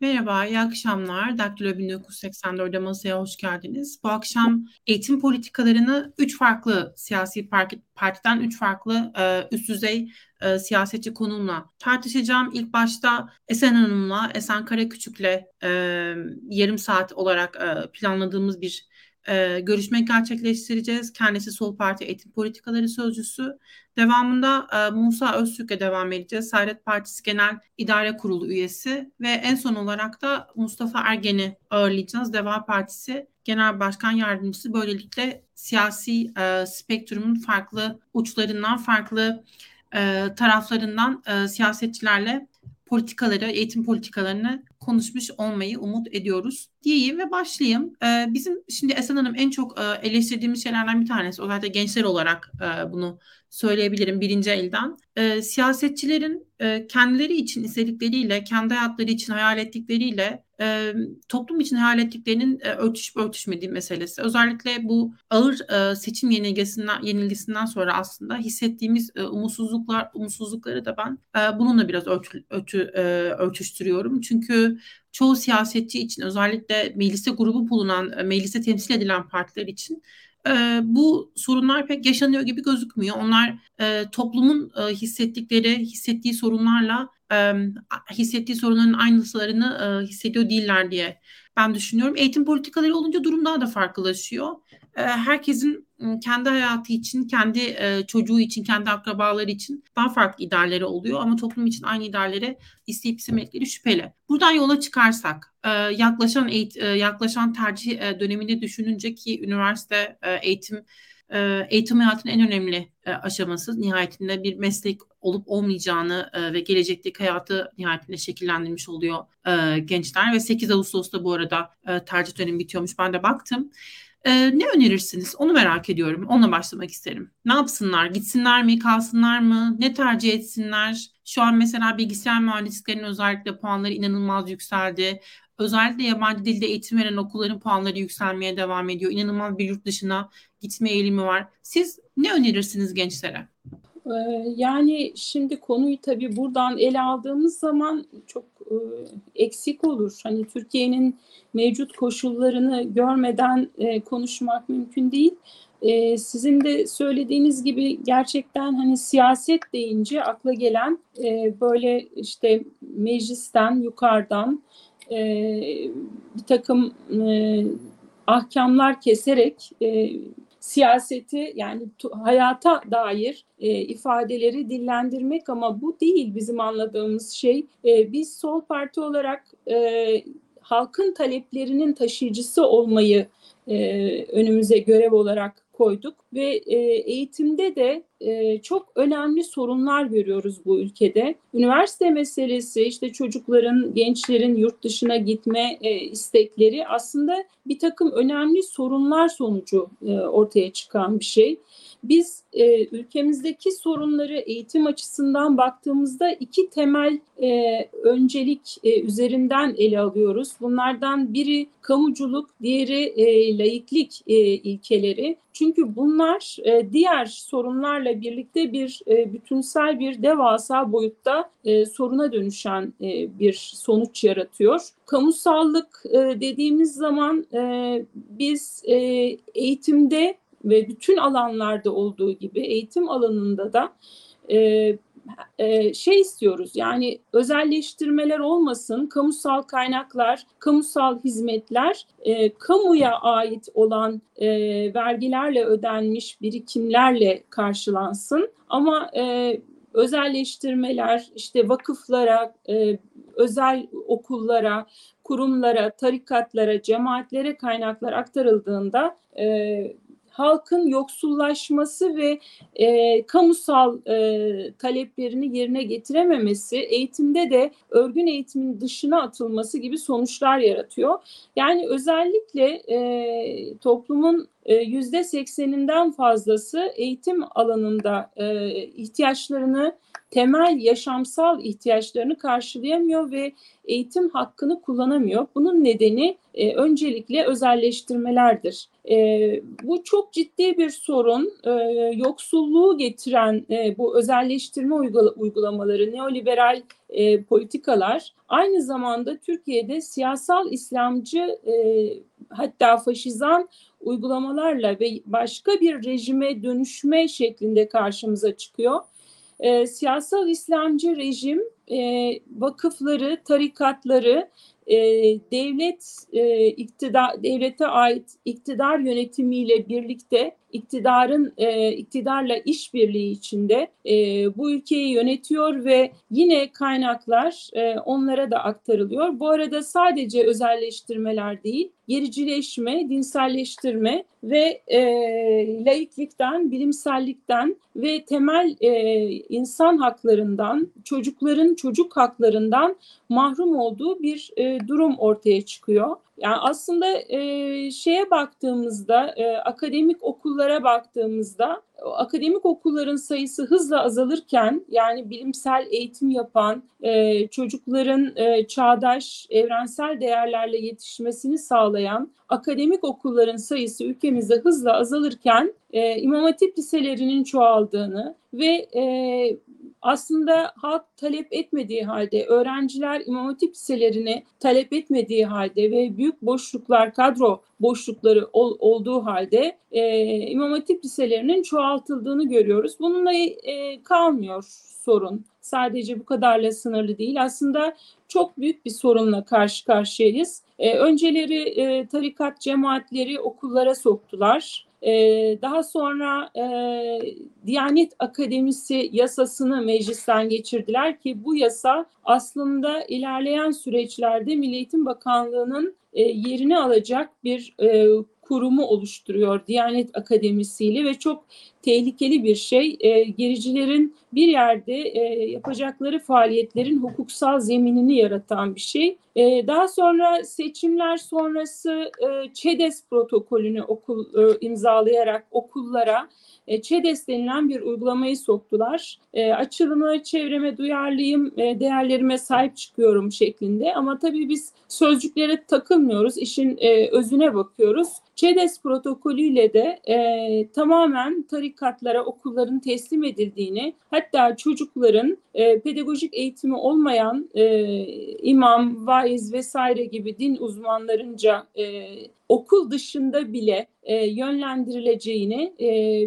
Merhaba, iyi akşamlar. Daktilo 1984'de masaya hoş geldiniz. Bu akşam eğitim politikalarını üç farklı siyasi partiden üç farklı e, üst düzey e, siyasetçi konumla tartışacağım. İlk başta Esen Hanım'la, Esen Karaküçük'le e, yarım saat olarak e, planladığımız bir e, görüşme gerçekleştireceğiz. Kendisi Sol Parti Eğitim Politikaları Sözcüsü. Devamında e, Musa Öztürk'e devam edeceğiz. Saadet Partisi Genel İdare Kurulu üyesi ve en son olarak da Mustafa Ergen'i ağırlayacağız. Deva Partisi Genel Başkan Yardımcısı. Böylelikle siyasi e, spektrumun farklı uçlarından, farklı e, taraflarından e, siyasetçilerle politikaları, eğitim politikalarını konuşmuş olmayı umut ediyoruz diyeyim ve başlayayım. Ee, bizim şimdi Esen Hanım en çok e, eleştirdiğimiz şeylerden bir tanesi. Özellikle gençler olarak e, bunu söyleyebilirim birinci elden. E, siyasetçilerin kendileri için istedikleriyle, kendi hayatları için hayal ettikleriyle toplum için hayal ettiklerinin örtüşüp örtüşmediği meselesi. Özellikle bu ağır seçim yenilgisinden, yenilgisinden sonra aslında hissettiğimiz umutsuzluklar, umutsuzlukları da ben bununla biraz örtü, örtü, örtüştürüyorum. Çünkü çoğu siyasetçi için özellikle mecliste grubu bulunan, e, mecliste temsil edilen partiler için e, bu sorunlar pek yaşanıyor gibi gözükmüyor. Onlar e, toplumun e, hissettikleri, hissettiği sorunlarla e, hissettiği sorunların aynısılarını e, hissediyor değiller diye ben düşünüyorum. Eğitim politikaları olunca durum daha da farklılaşıyor. E, herkesin kendi hayatı için, kendi e, çocuğu için, kendi akrabaları için daha farklı idealleri oluyor ama toplum için aynı idealleri isteyip istemedikleri şüpheli. Buradan yola çıkarsak, e, yaklaşan yaklaşan tercih e, dönemini düşününce ki üniversite eğitim eğitim hayatının en önemli aşaması nihayetinde bir meslek olup olmayacağını ve gelecekteki hayatı nihayetinde şekillendirmiş oluyor gençler ve 8 Ağustos'ta bu arada tercih dönemi bitiyormuş ben de baktım. Ne önerirsiniz? Onu merak ediyorum. Onunla başlamak isterim. Ne yapsınlar? Gitsinler mi? Kalsınlar mı? Ne tercih etsinler? Şu an mesela bilgisayar mühendisliklerinin özellikle puanları inanılmaz yükseldi. Özellikle yabancı dilde eğitim veren okulların puanları yükselmeye devam ediyor. İnanılmaz bir yurt dışına gitme eğilimi var. Siz ne önerirsiniz gençlere? Ee, yani şimdi konuyu tabii buradan ele aldığımız zaman çok e, eksik olur. Hani Türkiye'nin mevcut koşullarını görmeden e, konuşmak mümkün değil. E, sizin de söylediğiniz gibi gerçekten hani siyaset deyince akla gelen böyle işte meclisten yukarıdan bir takım ahkamlar keserek siyaseti yani hayata dair e, ifadeleri dillendirmek ama bu değil bizim anladığımız şey. E, biz sol parti olarak e, halkın taleplerinin taşıyıcısı olmayı e, önümüze görev olarak koyduk ve e, eğitimde de e, çok önemli sorunlar görüyoruz bu ülkede. Üniversite meselesi, işte çocukların, gençlerin yurt dışına gitme e, istekleri aslında bir takım önemli sorunlar sonucu e, ortaya çıkan bir şey. Biz e, ülkemizdeki sorunları eğitim açısından baktığımızda iki temel e, öncelik e, üzerinden ele alıyoruz. Bunlardan biri kamuculuk, diğeri e, laiklik e, ilkeleri. Çünkü bunlar e, diğer sorunlarla birlikte bir e, bütünsel bir devasa boyutta e, soruna dönüşen e, bir sonuç yaratıyor. Kamusallık e, dediğimiz zaman e, biz e, eğitimde ve bütün alanlarda olduğu gibi eğitim alanında da e, e, şey istiyoruz. Yani özelleştirmeler olmasın, kamusal kaynaklar, kamusal hizmetler e, kamuya ait olan e, vergilerle ödenmiş birikimlerle karşılansın. Ama e, özelleştirmeler işte vakıflara, e, özel okullara, kurumlara, tarikatlara, cemaatlere kaynaklar aktarıldığında e, halkın yoksullaşması ve e, kamusal e, taleplerini yerine getirememesi, eğitimde de örgün eğitimin dışına atılması gibi sonuçlar yaratıyor. Yani özellikle e, toplumun yüzde sekseninden fazlası eğitim alanında e, ihtiyaçlarını temel yaşamsal ihtiyaçlarını karşılayamıyor ve eğitim hakkını kullanamıyor. Bunun nedeni e, öncelikle özelleştirmelerdir. E, bu çok ciddi bir sorun. E, yoksulluğu getiren e, bu özelleştirme uygula, uygulamaları, neoliberal e, politikalar aynı zamanda Türkiye'de siyasal İslamcı e, hatta faşizan uygulamalarla ve başka bir rejime dönüşme şeklinde karşımıza çıkıyor. E, siyasal İslamcı rejim e, vakıfları, tarikatları e, devlet e, iktidar devlete ait iktidar yönetimiyle birlikte iktidarın e, iktidarla işbirliği içinde e, bu ülkeyi yönetiyor ve yine kaynaklar e, onlara da aktarılıyor. Bu arada sadece özelleştirmeler değil, gericileşme, dinselleştirme ve e, laiklikten, bilimsellikten ve temel e, insan haklarından, çocukların çocuk haklarından mahrum olduğu bir e, durum ortaya çıkıyor. Yani aslında e, şeye baktığımızda, e, akademik okullara baktığımızda, akademik okulların sayısı hızla azalırken, yani bilimsel eğitim yapan e, çocukların e, çağdaş, evrensel değerlerle yetişmesini sağlayan akademik okulların sayısı ülkemizde hızla azalırken, e, İmam Hatip liselerinin çoğaldığını ve e, aslında halk talep etmediği halde, öğrenciler İmam Hatip liselerine talep etmediği halde ve büyük boşluklar, kadro boşlukları ol, olduğu halde e, İmam Hatip liselerinin çoğaltıldığını görüyoruz. Bununla e, kalmıyor sorun. Sadece bu kadarla sınırlı değil. Aslında çok büyük bir sorunla karşı karşıyayız. E, önceleri e, tarikat cemaatleri okullara soktular. Ee, daha sonra e, Diyanet Akademisi yasasını meclisten geçirdiler ki bu yasa aslında ilerleyen süreçlerde Milli Eğitim Bakanlığı'nın e, yerini alacak bir e, kurumu oluşturuyor Diyanet Akademisi ile ve çok tehlikeli bir şey. E, gericilerin bir yerde e, yapacakları faaliyetlerin hukuksal zeminini yaratan bir şey. E, daha sonra seçimler sonrası e, ÇEDES protokolünü okul e, imzalayarak okullara e, ÇEDES denilen bir uygulamayı soktular. E, açılımı çevreme duyarlıyım, e, değerlerime sahip çıkıyorum şeklinde ama tabii biz sözcüklere takılmıyoruz, işin e, özüne bakıyoruz. ÇEDES protokolüyle de e, tamamen tarikatlara okulların teslim edildiğini hatta çocukların e, pedagojik eğitimi olmayan e, imam, vaiz vesaire gibi din uzmanlarınca e, okul dışında bile e, yönlendirileceğini, e,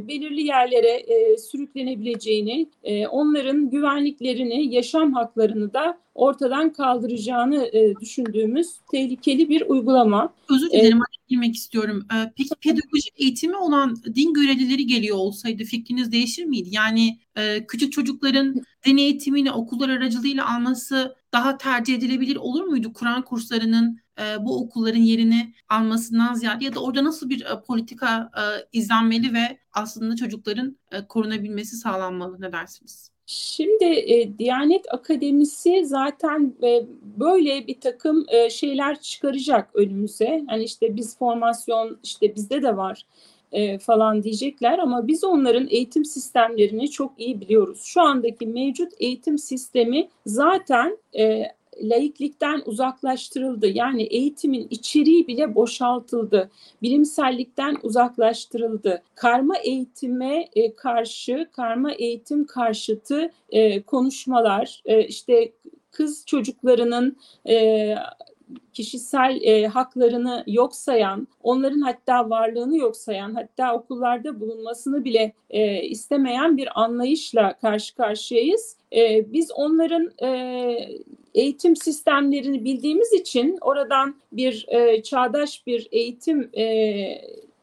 belirli yerlere e, sürüklenebileceğini, e, onların güvenliklerini, yaşam haklarını da ortadan kaldıracağını e, düşündüğümüz tehlikeli bir uygulama. Özür dilerim, ee, girmek istiyorum. Ee, peki pedagojik eğitimi olan din görevlileri geliyor olsaydı fikriniz değişir miydi? Yani e, küçük çocukların din eğitimini okullar aracılığıyla alması daha tercih edilebilir olur muydu? Kur'an kurslarının e, bu okulların yerini almasından ziyade ya da orada nasıl bir e, politika e, izlenmeli ve aslında çocukların korunabilmesi sağlanmalı ne dersiniz? Şimdi e, Diyanet Akademisi zaten e, böyle bir takım e, şeyler çıkaracak önümüze. Hani işte biz formasyon işte bizde de var e, falan diyecekler ama biz onların eğitim sistemlerini çok iyi biliyoruz. Şu andaki mevcut eğitim sistemi zaten e, laiklikten uzaklaştırıldı. Yani eğitimin içeriği bile boşaltıldı. Bilimsellikten uzaklaştırıldı. Karma eğitime e, karşı, karma eğitim karşıtı e, konuşmalar, e, işte kız çocuklarının e, kişisel e, haklarını yok sayan, onların hatta varlığını yok sayan, hatta okullarda bulunmasını bile e, istemeyen bir anlayışla karşı karşıyayız. E, biz onların e, eğitim sistemlerini bildiğimiz için oradan bir e, çağdaş bir eğitim e,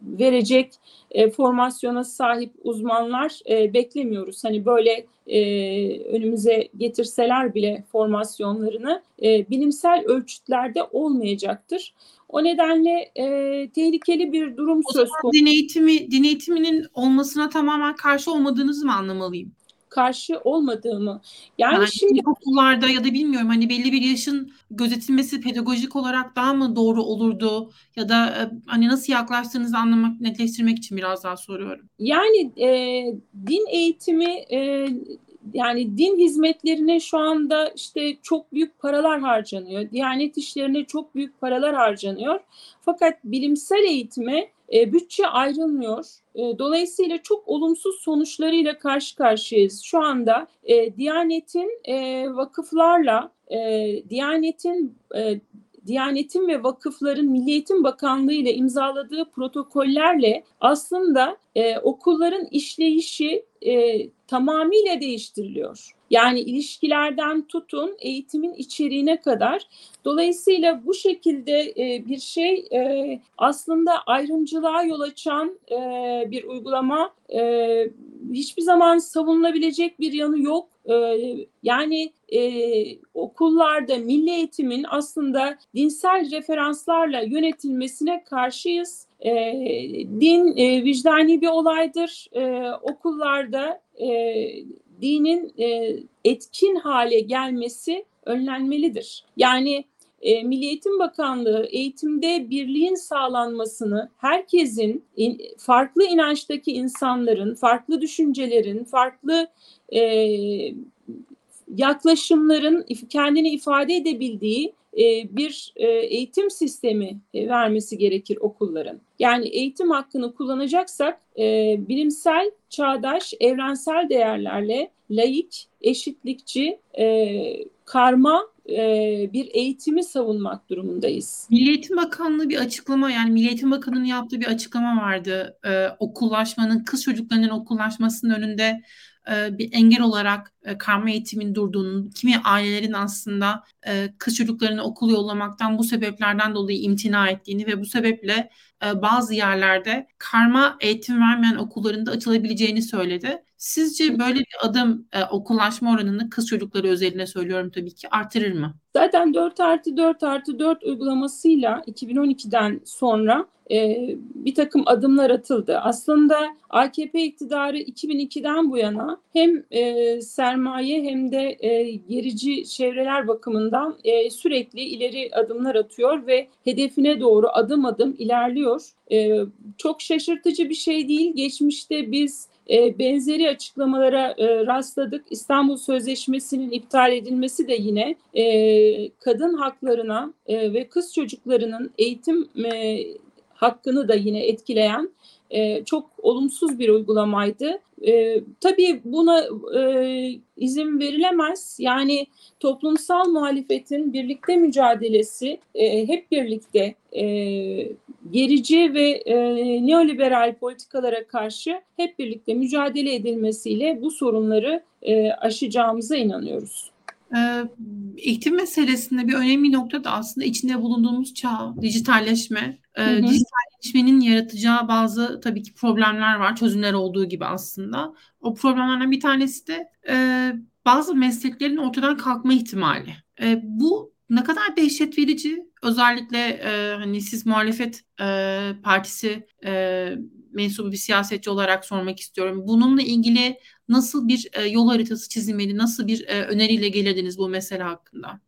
verecek e, formasyona sahip uzmanlar e, beklemiyoruz. Hani böyle e, önümüze getirseler bile formasyonlarını e, bilimsel ölçütlerde olmayacaktır. O nedenle e, tehlikeli bir durum o söz konusu. Din eğitimi, din eğitiminin olmasına tamamen karşı olmadığınızı mı anlamalıyım? Karşı olmadığımı. Yani, yani şimdi okullarda ya da bilmiyorum hani belli bir yaşın gözetilmesi pedagojik olarak daha mı doğru olurdu ya da e, hani nasıl yaklaştığınızı anlamak netleştirmek için biraz daha soruyorum. Yani e, din eğitimi e, yani din hizmetlerine şu anda işte çok büyük paralar harcanıyor. Diyanet işlerine çok büyük paralar harcanıyor. Fakat bilimsel eğitime e, bütçe ayrılmıyor. E, dolayısıyla çok olumsuz sonuçlarıyla karşı karşıyayız. Şu anda e, Diyanet'in e, vakıflarla, e, Diyanet'in e, Diyanetin ve vakıfların Milli Eğitim Bakanlığı ile imzaladığı protokollerle aslında e, okulların işleyişi e, tamamıyla değiştiriliyor. Yani ilişkilerden tutun eğitimin içeriğine kadar. Dolayısıyla bu şekilde e, bir şey e, aslında ayrımcılığa yol açan e, bir uygulama e, hiçbir zaman savunulabilecek bir yanı yok. E, yani e, okullarda milli eğitimin aslında dinsel referanslarla yönetilmesine karşıyız. E, din e, vicdani bir olaydır. E, okullarda e, dinin e, etkin hale gelmesi önlenmelidir. Yani e, Milli Eğitim Bakanlığı eğitimde birliğin sağlanmasını, herkesin in, farklı inançtaki insanların, farklı düşüncelerin, farklı e, yaklaşımların kendini ifade edebildiği e, bir e, eğitim sistemi e, vermesi gerekir okulların. Yani eğitim hakkını kullanacaksak bilimsel, çağdaş, evrensel değerlerle laik, eşitlikçi, karma bir eğitimi savunmak durumundayız. Milli Eğitim Bakanlığı bir açıklama yani Milli Eğitim Bakanı'nın yaptığı bir açıklama vardı. okullaşmanın, kız çocuklarının okullaşmasının önünde e, bir engel olarak e, karma eğitimin durduğunu, kimi ailelerin aslında e, kız çocuklarını okul yollamaktan bu sebeplerden dolayı imtina ettiğini ve bu sebeple bazı yerlerde karma eğitim vermeyen okulların da açılabileceğini söyledi. Sizce böyle bir adım okullaşma oranını kız çocukları özeline söylüyorum tabii ki artırır mı? Zaten 4 artı 4 artı 4 uygulamasıyla 2012'den sonra e, bir takım adımlar atıldı. Aslında AKP iktidarı 2002'den bu yana hem e, sermaye hem de e, gerici çevreler bakımından e, sürekli ileri adımlar atıyor ve hedefine doğru adım adım ilerliyor. E, çok şaşırtıcı bir şey değil. Geçmişte biz e, benzeri açıklamalara e, rastladık. İstanbul Sözleşmesi'nin iptal edilmesi de yine e, kadın haklarına e, ve kız çocuklarının eğitim e, hakkını da yine etkileyen e, çok olumsuz bir uygulamaydı. E, tabii buna e, izin verilemez. Yani toplumsal muhalefetin birlikte mücadelesi e, hep birlikte e, gerici ve e, neoliberal politikalara karşı hep birlikte mücadele edilmesiyle bu sorunları e, aşacağımıza inanıyoruz. Ee, eğitim meselesinde bir önemli nokta da aslında içinde bulunduğumuz çağ, dijitalleşme. Ee, hı hı. Dijitalleşmenin yaratacağı bazı tabii ki problemler var, çözümler olduğu gibi aslında. O problemlerden bir tanesi de e, bazı mesleklerin ortadan kalkma ihtimali. E, bu ne kadar dehşet verici. Özellikle e, hani siz muhalefet e, partisi e, mensubu bir siyasetçi olarak sormak istiyorum. Bununla ilgili nasıl bir e, yol haritası çizilmeli, nasıl bir e, öneriyle gelirdiniz bu mesele hakkında?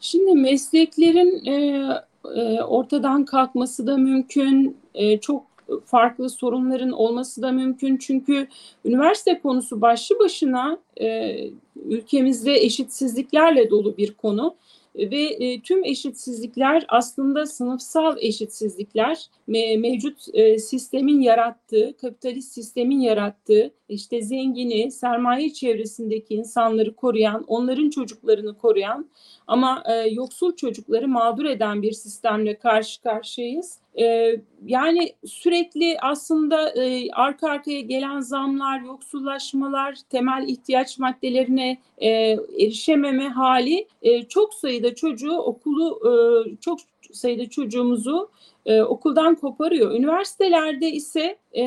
Şimdi mesleklerin e, e, ortadan kalkması da mümkün, e, çok farklı sorunların olması da mümkün. Çünkü üniversite konusu başlı başına e, ülkemizde eşitsizliklerle dolu bir konu. Ve e, tüm eşitsizlikler aslında sınıfsal eşitsizlikler. Me, mevcut e, sistemin yarattığı, kapitalist sistemin yarattığı işte zengini, sermaye çevresindeki insanları koruyan, onların çocuklarını koruyan ama e, yoksul çocukları mağdur eden bir sistemle karşı karşıyayız. E, yani sürekli aslında e, arka arkaya gelen zamlar, yoksullaşmalar, temel ihtiyaç maddelerine e, erişememe hali e, çok sayıda çocuğu okulu e, çok sayıda çocuğumuzu e, okuldan koparıyor. Üniversitelerde ise e,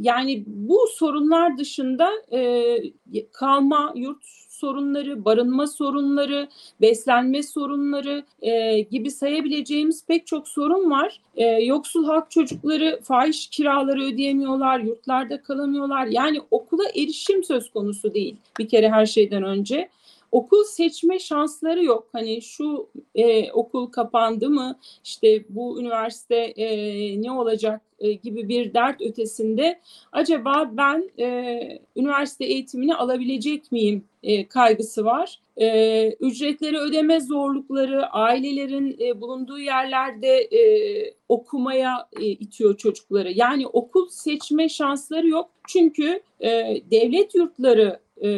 yani bu sorunlar dışında e, kalma, yurt sorunları, barınma sorunları, beslenme sorunları e, gibi sayabileceğimiz pek çok sorun var. E, yoksul halk çocukları fahiş kiraları ödeyemiyorlar, yurtlarda kalamıyorlar. Yani okula erişim söz konusu değil bir kere her şeyden önce okul seçme şansları yok. Hani şu e, okul kapandı mı, işte bu üniversite e, ne olacak e, gibi bir dert ötesinde acaba ben e, üniversite eğitimini alabilecek miyim e, kaygısı var. E, ücretleri ödeme zorlukları, ailelerin e, bulunduğu yerlerde e, okumaya e, itiyor çocukları. Yani okul seçme şansları yok. Çünkü e, devlet yurtları e,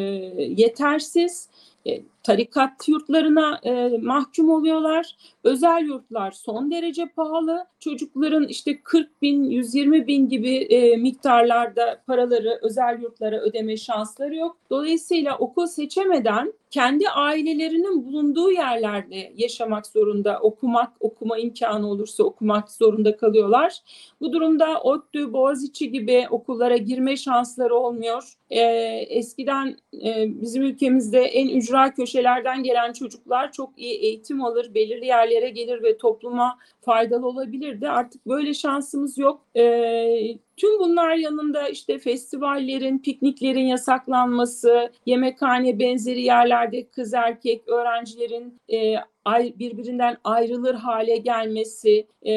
yetersiz. E, tarikat yurtlarına e, mahkum oluyorlar. Özel yurtlar son derece pahalı. Çocukların işte 40 bin, 120 bin gibi e, miktarlarda paraları özel yurtlara ödeme şansları yok. Dolayısıyla okul seçemeden kendi ailelerinin bulunduğu yerlerde yaşamak zorunda, okumak, okuma imkanı olursa okumak zorunda kalıyorlar. Bu durumda ODTÜ, Boğaziçi gibi okullara girme şansları olmuyor. Ee, eskiden e, bizim ülkemizde en ücra köşelerden gelen çocuklar çok iyi eğitim alır, belirli yerlere gelir ve topluma faydalı olabilirdi. Artık böyle şansımız yok. Ee, tüm bunlar yanında işte festivallerin, pikniklerin yasaklanması, yemekhane benzeri yerlerde kız erkek öğrencilerin e, birbirinden ayrılır hale gelmesi, e,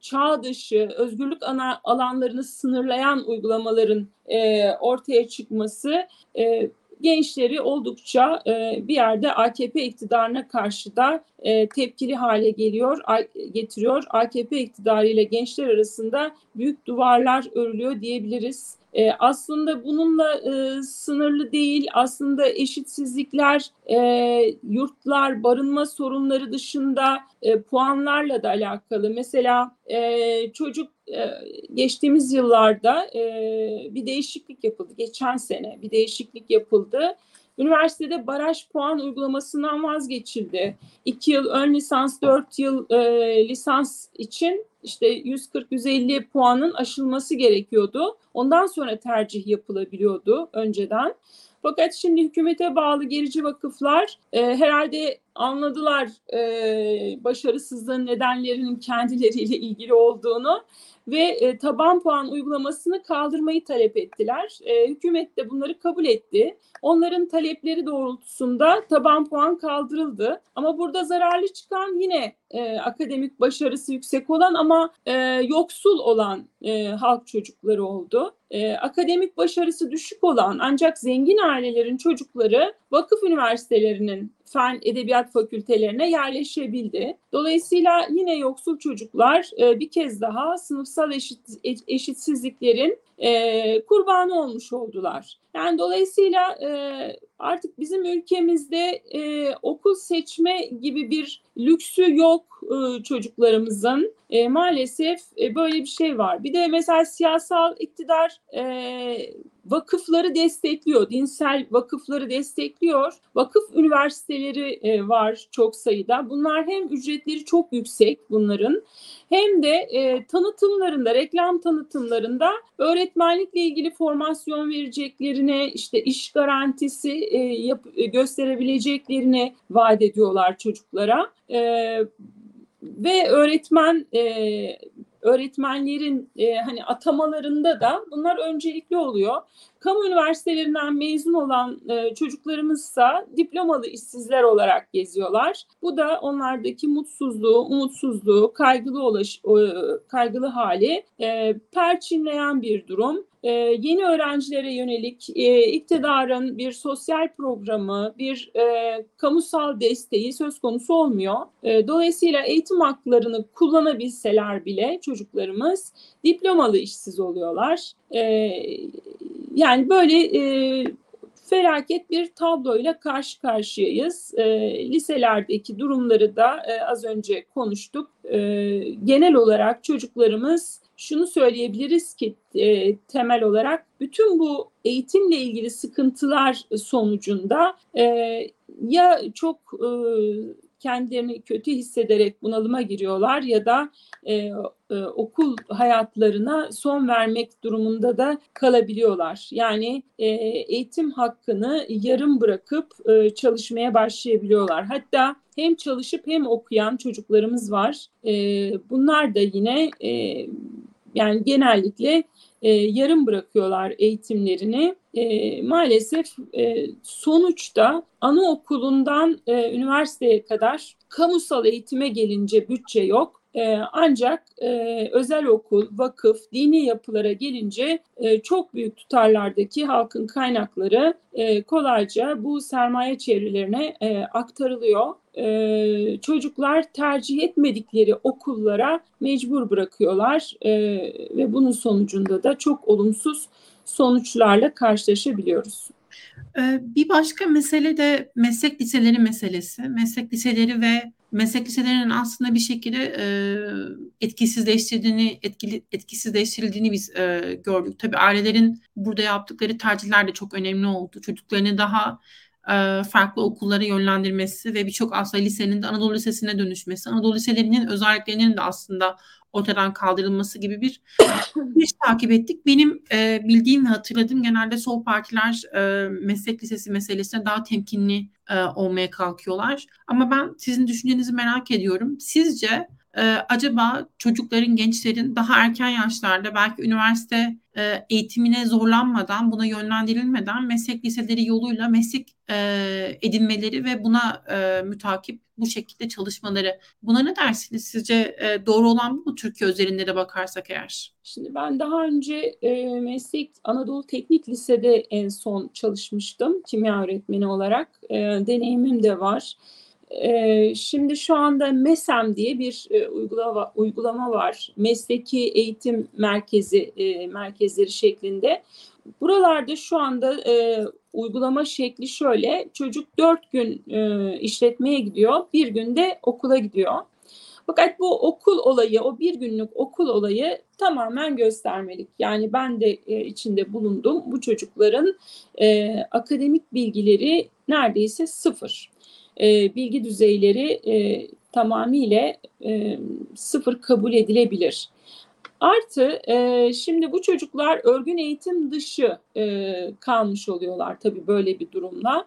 çağ dışı, özgürlük ana alanlarını sınırlayan uygulamaların e, ortaya çıkması e, gençleri oldukça e, bir yerde AKP iktidarına karşı da e, tepkili hale geliyor, a, getiriyor. AKP iktidarı ile gençler arasında büyük duvarlar örülüyor diyebiliriz. E, aslında bununla e, sınırlı değil, aslında eşitsizlikler, e, yurtlar, barınma sorunları dışında e, puanlarla da alakalı. Mesela e, çocuk e, geçtiğimiz yıllarda e, bir değişiklik yapıldı. Geçen sene bir değişiklik yapıldı. Üniversitede baraj puan uygulamasından vazgeçildi. İki yıl ön lisans, dört yıl e, lisans için işte 140-150 puanın aşılması gerekiyordu. Ondan sonra tercih yapılabiliyordu önceden. Fakat şimdi hükümete bağlı gerici vakıflar e, herhalde anladılar e, başarısızlığın nedenlerinin kendileriyle ilgili olduğunu ve e, taban puan uygulamasını kaldırmayı talep ettiler. E, hükümet de bunları kabul etti. Onların talepleri doğrultusunda taban puan kaldırıldı. Ama burada zararlı çıkan yine e, akademik başarısı yüksek olan ama e, yoksul olan e, halk çocukları oldu. E, akademik başarısı düşük olan ancak zengin ailelerin çocukları vakıf üniversitelerinin fen edebiyat fakültelerine yerleşebildi. Dolayısıyla yine yoksul çocuklar e, bir kez daha sınıfsal eşit, eşitsizliklerin e, kurbanı olmuş oldular. Yani dolayısıyla e, artık bizim ülkemizde e, okul seçme gibi bir lüksü yok e, çocuklarımızın. E, maalesef e, böyle bir şey var. Bir de mesela siyasal iktidar e, vakıfları destekliyor, dinsel vakıfları destekliyor. Vakıf üniversiteleri e, var çok sayıda. Bunlar hem ücretleri çok yüksek bunların hem de e, tanıtımlarında, reklam tanıtımlarında öğretmenlikle ilgili formasyon vereceklerine, işte iş garantisi e, yap, e, gösterebileceklerine vaat ediyorlar çocuklara. E, ve öğretmen e, öğretmenlerin e, hani atamalarında da bunlar öncelikli oluyor. Kamu üniversitelerinden mezun olan e, çocuklarımızsa diplomalı işsizler olarak geziyorlar. Bu da onlardaki mutsuzluğu, umutsuzluğu, kaygılı ulaş, e, kaygılı hali e, perçinleyen bir durum e, yeni öğrencilere yönelik e, iktidarın bir sosyal programı, bir e, kamusal desteği söz konusu olmuyor. E, dolayısıyla eğitim haklarını kullanabilseler bile çocuklarımız diplomalı işsiz oluyorlar. E, yani böyle e, felaket bir tabloyla karşı karşıyayız. E, liselerdeki durumları da e, az önce konuştuk. E, genel olarak çocuklarımız şunu söyleyebiliriz ki e, temel olarak bütün bu eğitimle ilgili sıkıntılar sonucunda e, ya çok e, kendilerini kötü hissederek bunalıma giriyorlar ya da e, e, okul hayatlarına son vermek durumunda da kalabiliyorlar. Yani e, eğitim hakkını yarım bırakıp e, çalışmaya başlayabiliyorlar. Hatta hem çalışıp hem okuyan çocuklarımız var. E, bunlar da yine e, yani genellikle e, yarım bırakıyorlar eğitimlerini. E, maalesef e, sonuçta anaokulundan e, üniversiteye kadar kamusal eğitime gelince bütçe yok. E, ancak e, özel okul, vakıf, dini yapılara gelince e, çok büyük tutarlardaki halkın kaynakları e, kolayca bu sermaye çevrelerine e, aktarılıyor. E, çocuklar tercih etmedikleri okullara mecbur bırakıyorlar e, ve bunun sonucunda da çok olumsuz sonuçlarla karşılaşabiliyoruz. Bir başka mesele de meslek liseleri meselesi. Meslek liseleri ve meslek liselerinin aslında bir şekilde e, etkisizleştirdiğini, etkili, etkisizleştirildiğini biz e, gördük. Tabii ailelerin burada yaptıkları tercihler de çok önemli oldu. Çocuklarını daha e, farklı okullara yönlendirmesi ve birçok aslında lisenin de Anadolu Lisesi'ne dönüşmesi, Anadolu Liselerinin özelliklerinin de aslında ortadan kaldırılması gibi bir iş takip ettik. Benim e, bildiğim ve hatırladığım genelde sol partiler e, meslek lisesi meselesine daha temkinli e, olmaya kalkıyorlar. Ama ben sizin düşüncenizi merak ediyorum. Sizce e, acaba çocukların, gençlerin daha erken yaşlarda belki üniversite e, eğitimine zorlanmadan, buna yönlendirilmeden meslek liseleri yoluyla meslek e, edinmeleri ve buna e, mütakip bu şekilde çalışmaları. Buna ne dersiniz? Sizce e, doğru olan bu mu Türkiye özelinde de bakarsak eğer? Şimdi ben daha önce e, meslek Anadolu Teknik Lise'de en son çalışmıştım kimya öğretmeni olarak. E, deneyimim de var. Şimdi şu anda MESEM diye bir uygulama, uygulama var. Mesleki Eğitim Merkezi merkezleri şeklinde. Buralarda şu anda e, uygulama şekli şöyle. Çocuk dört gün e, işletmeye gidiyor, bir günde okula gidiyor. Fakat bu okul olayı, o bir günlük okul olayı tamamen göstermelik. Yani ben de e, içinde bulundum. Bu çocukların e, akademik bilgileri neredeyse sıfır. E, bilgi düzeyleri e, tamamıyla e, sıfır kabul edilebilir. Artı e, şimdi bu çocuklar örgün eğitim dışı e, kalmış oluyorlar tabii böyle bir durumla.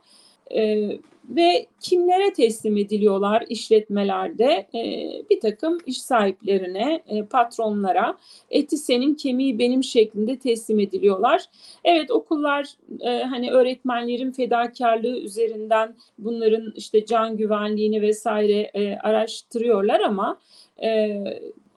E, ve kimlere teslim ediliyorlar işletmelerde? E, bir takım iş sahiplerine, e, patronlara, eti senin kemiği benim şeklinde teslim ediliyorlar. Evet okullar e, hani öğretmenlerin fedakarlığı üzerinden bunların işte can güvenliğini vesaire e, araştırıyorlar ama e,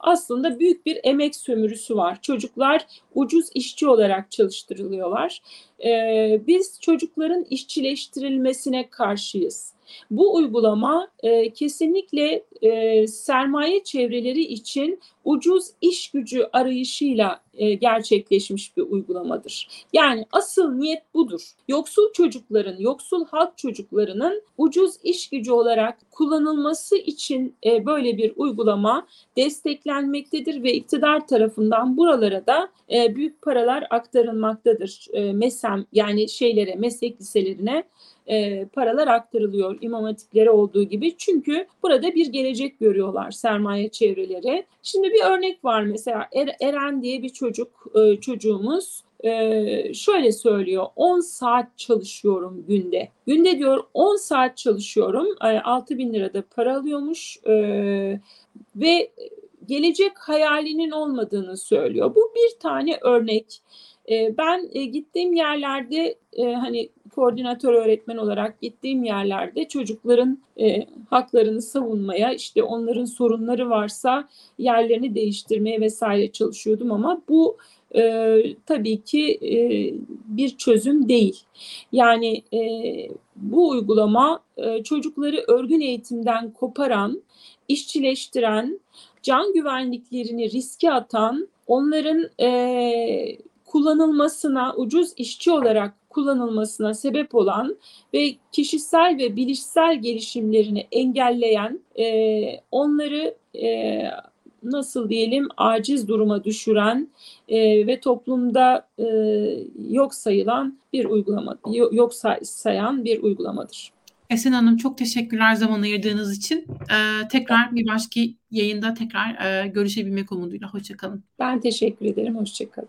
aslında büyük bir emek sömürüsü var. Çocuklar ucuz işçi olarak çalıştırılıyorlar. Ee, biz çocukların işçileştirilmesine karşıyız. Bu uygulama e, kesinlikle e, sermaye çevreleri için ucuz iş gücü arayışıyla e, gerçekleşmiş bir uygulamadır. Yani asıl niyet budur. Yoksul çocukların, yoksul halk çocuklarının ucuz iş gücü olarak kullanılması için e, böyle bir uygulama desteklenmektedir ve iktidar tarafından buralara da e, büyük paralar aktarılmaktadır. E, MESEM yani şeylere, meslek liselerine e, paralar aktarılıyor imam hatiplere olduğu gibi. Çünkü burada bir gelecek görüyorlar sermaye çevreleri. Şimdi bir örnek var mesela er, Eren diye bir çocuk e, çocuğumuz e, şöyle söylüyor 10 saat çalışıyorum günde. Günde diyor 10 saat çalışıyorum e, 6 bin lirada para alıyormuş e, ve gelecek hayalinin olmadığını söylüyor. Bu bir tane örnek. E, ben e, gittiğim yerlerde e, hani koordinatör öğretmen olarak gittiğim yerlerde çocukların e, haklarını savunmaya, işte onların sorunları varsa yerlerini değiştirmeye vesaire çalışıyordum ama bu e, tabii ki e, bir çözüm değil. Yani e, bu uygulama e, çocukları örgün eğitimden koparan, işçileştiren, can güvenliklerini riske atan, onların e, kullanılmasına, ucuz işçi olarak kullanılmasına sebep olan ve kişisel ve bilişsel gelişimlerini engelleyen, e, onları e, nasıl diyelim aciz duruma düşüren e, ve toplumda e, yok sayılan bir uygulama, yok sayan bir uygulamadır. Esen Hanım çok teşekkürler zaman ayırdığınız için. Ee, tekrar bir başka yayında tekrar e, görüşebilmek umuduyla. Hoşçakalın. Ben teşekkür ederim. Hoşçakalın.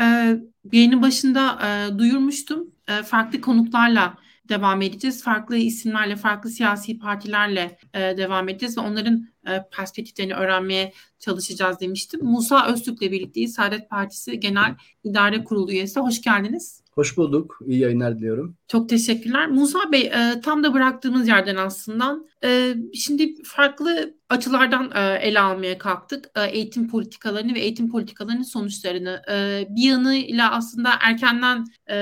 Ee, yayının başında e, duyurmuştum. E, farklı konuklarla devam edeceğiz. Farklı isimlerle, farklı siyasi partilerle e, devam edeceğiz ve onların e, perspektiflerini öğrenmeye çalışacağız demiştim. Musa Öztürk'le birlikteyiz. Saadet Partisi Genel İdare Kurulu üyesi. Hoş geldiniz. Hoş bulduk. İyi yayınlar diliyorum. Çok teşekkürler. Musa Bey e, tam da bıraktığımız yerden aslında e, şimdi farklı açılardan e, ele almaya kalktık. E, eğitim politikalarını ve eğitim politikalarının sonuçlarını. E, bir yanıyla aslında erkenden e,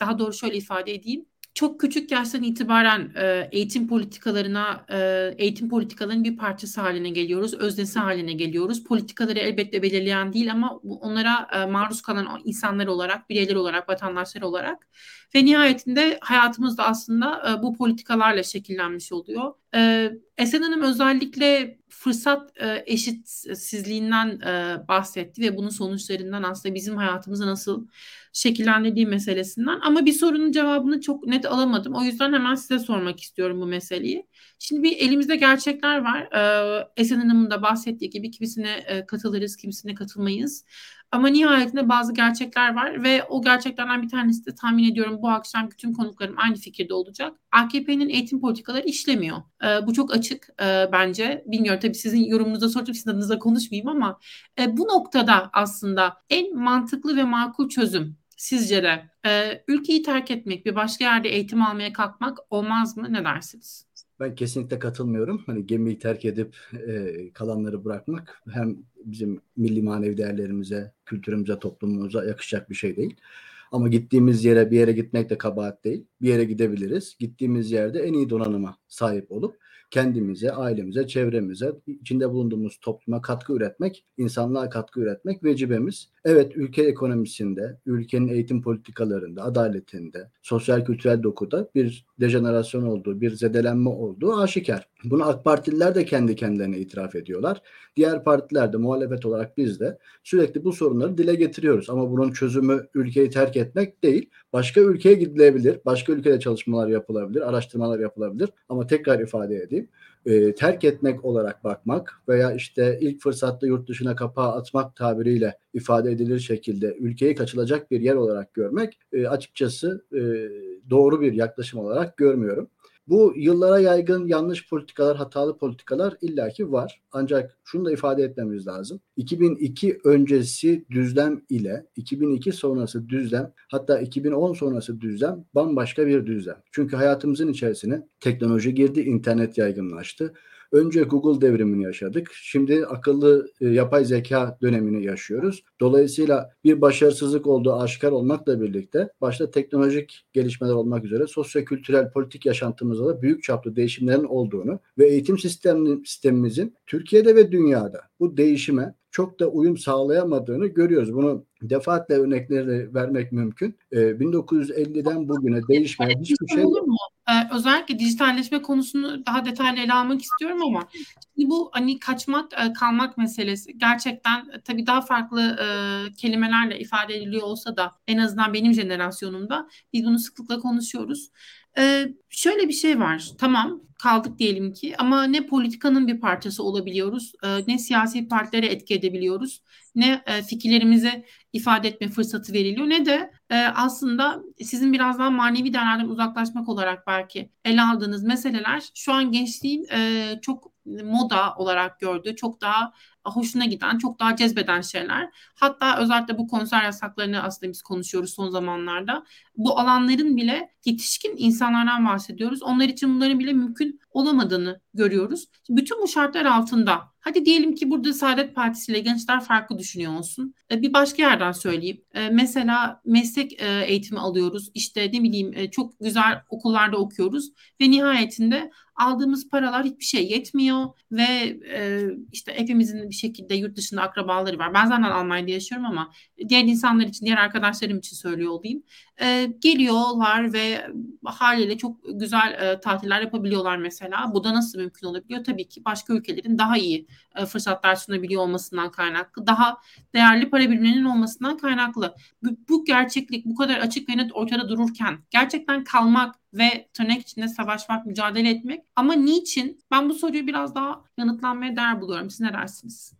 daha doğru şöyle ifade edeyim çok küçük yaştan itibaren e, eğitim politikalarına, e, eğitim politikalarının bir parçası haline geliyoruz, öznesi haline geliyoruz. Politikaları elbette belirleyen değil ama onlara e, maruz kalan insanlar olarak, bireyler olarak, vatandaşlar olarak ve nihayetinde hayatımız da aslında e, bu politikalarla şekillenmiş oluyor. E, Esen Hanım özellikle fırsat e, eşitsizliğinden e, bahsetti ve bunun sonuçlarından aslında bizim hayatımızı nasıl şekillendirdiği meselesinden. Ama bir sorunun cevabını çok net alamadım. O yüzden hemen size sormak istiyorum bu meseleyi. Şimdi bir elimizde gerçekler var. Ee, Esen Hanım'ın da bahsettiği gibi kimisine e, katılırız, kimisine katılmayız. Ama nihayetinde bazı gerçekler var ve o gerçeklerden bir tanesi de tahmin ediyorum bu akşam bütün konuklarım aynı fikirde olacak. AKP'nin eğitim politikaları işlemiyor. E, bu çok açık e, bence. Bilmiyorum tabii sizin yorumunuza sordum sizin adınıza konuşmayayım ama e, bu noktada aslında en mantıklı ve makul çözüm sizce de e, ülkeyi terk etmek, bir başka yerde eğitim almaya kalkmak olmaz mı? Ne dersiniz? Ben kesinlikle katılmıyorum. Hani gemiyi terk edip e, kalanları bırakmak hem bizim milli manevi değerlerimize, kültürümüze, toplumumuza yakışacak bir şey değil. Ama gittiğimiz yere bir yere gitmek de kabahat değil. Bir yere gidebiliriz. Gittiğimiz yerde en iyi donanıma sahip olup kendimize, ailemize, çevremize, içinde bulunduğumuz topluma katkı üretmek, insanlığa katkı üretmek vecibemiz. Evet ülke ekonomisinde, ülkenin eğitim politikalarında, adaletinde, sosyal kültürel dokuda bir dejenerasyon olduğu, bir zedelenme olduğu aşikar. Bunu AK Partililer de kendi kendilerine itiraf ediyorlar. Diğer partiler de muhalefet olarak biz de sürekli bu sorunları dile getiriyoruz. Ama bunun çözümü ülkeyi terk etmek değil. Başka ülkeye gidilebilir, başka ülkede çalışmalar yapılabilir, araştırmalar yapılabilir. Ama tekrar ifade edeyim e, terk etmek olarak bakmak veya işte ilk fırsatta yurt dışına kapağı atmak tabiriyle ifade edilir şekilde ülkeyi kaçılacak bir yer olarak görmek e, açıkçası e, doğru bir yaklaşım olarak görmüyorum. Bu yıllara yaygın yanlış politikalar, hatalı politikalar illaki var. Ancak şunu da ifade etmemiz lazım. 2002 öncesi düzlem ile 2002 sonrası düzlem hatta 2010 sonrası düzlem bambaşka bir düzlem. Çünkü hayatımızın içerisine teknoloji girdi, internet yaygınlaştı. Önce Google devrimini yaşadık. Şimdi akıllı e, yapay zeka dönemini yaşıyoruz. Dolayısıyla bir başarısızlık olduğu aşikar olmakla birlikte başta teknolojik gelişmeler olmak üzere sosyo-kültürel politik yaşantımızda da büyük çaplı değişimlerin olduğunu ve eğitim sistemimizin Türkiye'de ve dünyada bu değişime çok da uyum sağlayamadığını görüyoruz. Bunu defaatle örnekleri vermek mümkün. Ee, 1950'den bugüne değişmeyen hiçbir şey mu? Ee, özellikle dijitalleşme konusunu daha detaylı ele almak istiyorum ama şimdi bu hani kaçmak e, kalmak meselesi gerçekten e, tabii daha farklı e, kelimelerle ifade ediliyor olsa da en azından benim jenerasyonumda biz bunu sıklıkla konuşuyoruz. Ee, şöyle bir şey var. Tamam kaldık diyelim ki ama ne politikanın bir parçası olabiliyoruz, e, ne siyasi partilere etki edebiliyoruz, ne e, fikirlerimizi ifade etme fırsatı veriliyor ne de e, aslında sizin biraz daha manevi değerlerden uzaklaşmak olarak belki ele aldığınız meseleler şu an gençliğin e, çok moda olarak gördüğü çok daha hoşuna giden, çok daha cezbeden şeyler. Hatta özellikle bu konser yasaklarını aslında biz konuşuyoruz son zamanlarda. Bu alanların bile yetişkin insanlardan bahsediyoruz. Onlar için bunların bile mümkün olamadığını görüyoruz. Bütün bu şartlar altında hadi diyelim ki burada Saadet Partisi ile gençler farklı düşünüyor olsun. E, bir başka yerden söyleyeyim. E, mesela meslek e, eğitimi alıyoruz. İşte ne bileyim çok güzel okullarda okuyoruz ve nihayetinde aldığımız paralar hiçbir şey yetmiyor ve e, işte hepimizin bir şekilde yurt dışında akrabaları var. Ben zaten Almanya'da yaşıyorum ama diğer insanlar için, diğer arkadaşlarım için söylüyor olayım. E, geliyorlar ve haliyle çok güzel e, tatiller yapabiliyorlar mesela. Bu da nasıl mümkün olabiliyor? Tabii ki başka ülkelerin daha iyi e, fırsatlar sunabiliyor olmasından kaynaklı. Daha değerli para birimlerinin olmasından kaynaklı. Bu, bu gerçeklik bu kadar açık ve net ortada dururken gerçekten kalmak ve tırnak içinde savaşmak, mücadele etmek. Ama niçin? Ben bu soruyu biraz daha yanıtlanmaya değer buluyorum. Siz ne dersiniz?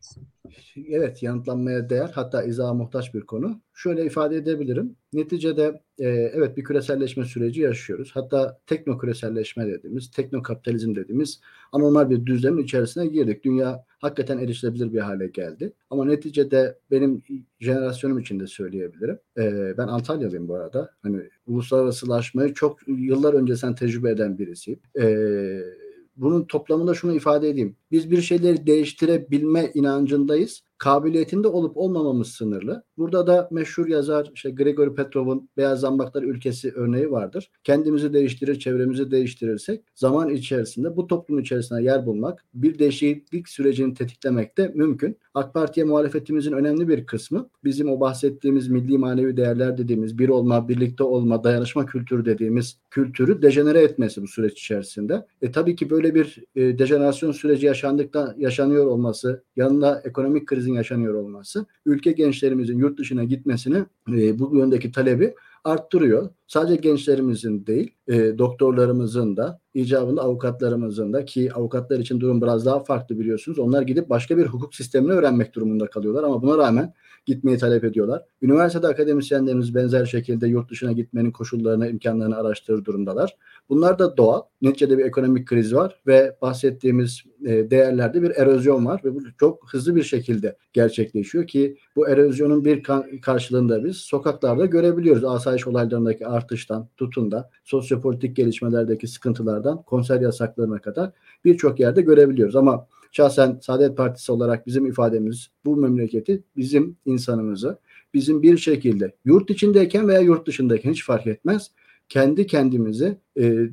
Evet yanıtlanmaya değer hatta izaha muhtaç bir konu. Şöyle ifade edebilirim. Neticede e, evet bir küreselleşme süreci yaşıyoruz. Hatta tekno küreselleşme dediğimiz, tekno kapitalizm dediğimiz anormal bir düzlemin içerisine girdik. Dünya hakikaten erişilebilir bir hale geldi. Ama neticede benim jenerasyonum için de söyleyebilirim. E, ben Antalyalıyım bu arada. Hani uluslararasılaşmayı çok yıllar öncesinden tecrübe eden birisiyim. Eee bunun toplamında şunu ifade edeyim. Biz bir şeyleri değiştirebilme inancındayız kabiliyetinde olup olmamamız sınırlı. Burada da meşhur yazar işte Gregory Petrov'un Beyaz Zambaklar Ülkesi örneği vardır. Kendimizi değiştirir, çevremizi değiştirirsek zaman içerisinde bu toplum içerisinde yer bulmak, bir değişiklik sürecini tetiklemek de mümkün. AK Parti'ye muhalefetimizin önemli bir kısmı bizim o bahsettiğimiz milli manevi değerler dediğimiz bir olma, birlikte olma, dayanışma kültürü dediğimiz kültürü dejenere etmesi bu süreç içerisinde. E tabii ki böyle bir e, dejenerasyon süreci yaşandıktan yaşanıyor olması, yanında ekonomik kriz krizin yaşanıyor olması ülke gençlerimizin yurt dışına gitmesini e, bu yöndeki talebi arttırıyor. Sadece gençlerimizin değil, e, doktorlarımızın da, icabında avukatlarımızın da ki avukatlar için durum biraz daha farklı biliyorsunuz. Onlar gidip başka bir hukuk sistemini öğrenmek durumunda kalıyorlar ama buna rağmen gitmeyi talep ediyorlar. Üniversitede akademisyenlerimiz benzer şekilde yurt dışına gitmenin koşullarını, imkanlarını araştırır durumdalar. Bunlar da doğal. Neticede bir ekonomik kriz var ve bahsettiğimiz e, değerlerde bir erozyon var ve bu çok hızlı bir şekilde gerçekleşiyor ki bu erozyonun bir karşılığında biz sokaklarda görebiliyoruz. Asayiş olaylarındaki artıştan tutun da sosyopolitik gelişmelerdeki sıkıntılardan konser yasaklarına kadar birçok yerde görebiliyoruz. Ama şahsen Saadet Partisi olarak bizim ifademiz bu memleketi, bizim insanımızı, bizim bir şekilde yurt içindeyken veya yurt dışındayken hiç fark etmez kendi kendimizi e, e,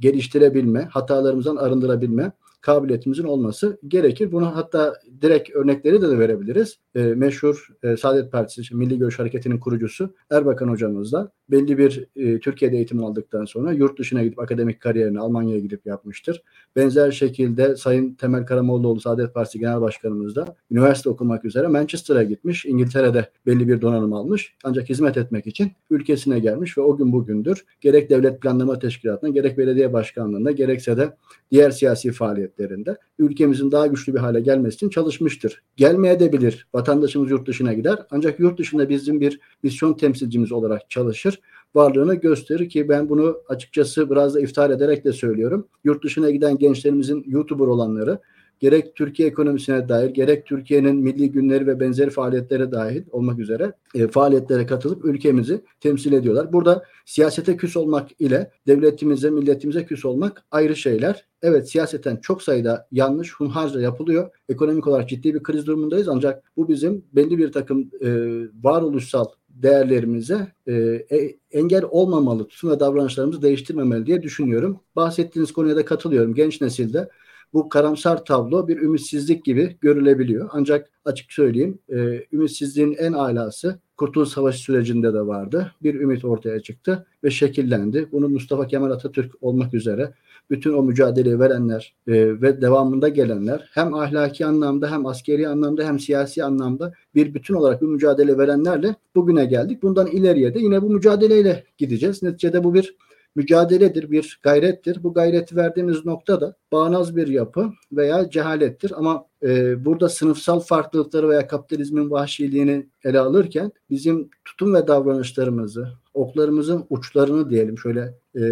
geliştirebilme, hatalarımızdan arındırabilme kabiliyetimizin olması gerekir. Bunu hatta direkt örnekleri de, de verebiliriz. E, meşhur e, Saadet Partisi, Milli Görüş Hareketi'nin kurucusu Erbakan hocamız da belli bir e, Türkiye'de eğitim aldıktan sonra yurt dışına gidip akademik kariyerini Almanya'ya gidip yapmıştır. Benzer şekilde Sayın Temel Karamollaoğlu Saadet Partisi Genel Başkanımız da üniversite okumak üzere Manchester'a gitmiş. İngiltere'de belli bir donanım almış. Ancak hizmet etmek için ülkesine gelmiş ve o gün bugündür gerek devlet planlama teşkilatına gerek belediye başkanlığında gerekse de diğer siyasi faaliyetlerinde ülkemizin daha güçlü bir hale gelmesi için çalışmıştır. Gelmeye de bilir. Vatandaşımız yurt dışına gider. Ancak yurt dışında bizim bir misyon temsilcimiz olarak çalışır varlığını gösterir ki ben bunu açıkçası biraz da iftihar ederek de söylüyorum. Yurt dışına giden gençlerimizin YouTuber olanları gerek Türkiye ekonomisine dair gerek Türkiye'nin milli günleri ve benzeri faaliyetlere dahil olmak üzere e, faaliyetlere katılıp ülkemizi temsil ediyorlar. Burada siyasete küs olmak ile devletimize, milletimize küs olmak ayrı şeyler. Evet siyaseten çok sayıda yanlış, hunharca yapılıyor. Ekonomik olarak ciddi bir kriz durumundayız ancak bu bizim belli bir takım e, varoluşsal değerlerimize e, e, engel olmamalı, tutum ve davranışlarımızı değiştirmemeli diye düşünüyorum. Bahsettiğiniz konuya da katılıyorum. Genç nesilde bu karamsar tablo bir ümitsizlik gibi görülebiliyor. Ancak açık söyleyeyim e, ümitsizliğin en alası Kurtuluş Savaşı sürecinde de vardı. Bir ümit ortaya çıktı ve şekillendi. Bunu Mustafa Kemal Atatürk olmak üzere bütün o mücadeleyi verenler e, ve devamında gelenler hem ahlaki anlamda hem askeri anlamda hem siyasi anlamda bir bütün olarak bir mücadele verenlerle bugüne geldik. Bundan ileriye de yine bu mücadeleyle gideceğiz. Neticede bu bir mücadeledir, bir gayrettir. Bu gayreti verdiğimiz nokta da bağnaz bir yapı veya cehalettir. Ama e, burada sınıfsal farklılıkları veya kapitalizmin vahşiliğini ele alırken bizim tutum ve davranışlarımızı, oklarımızın uçlarını diyelim şöyle e,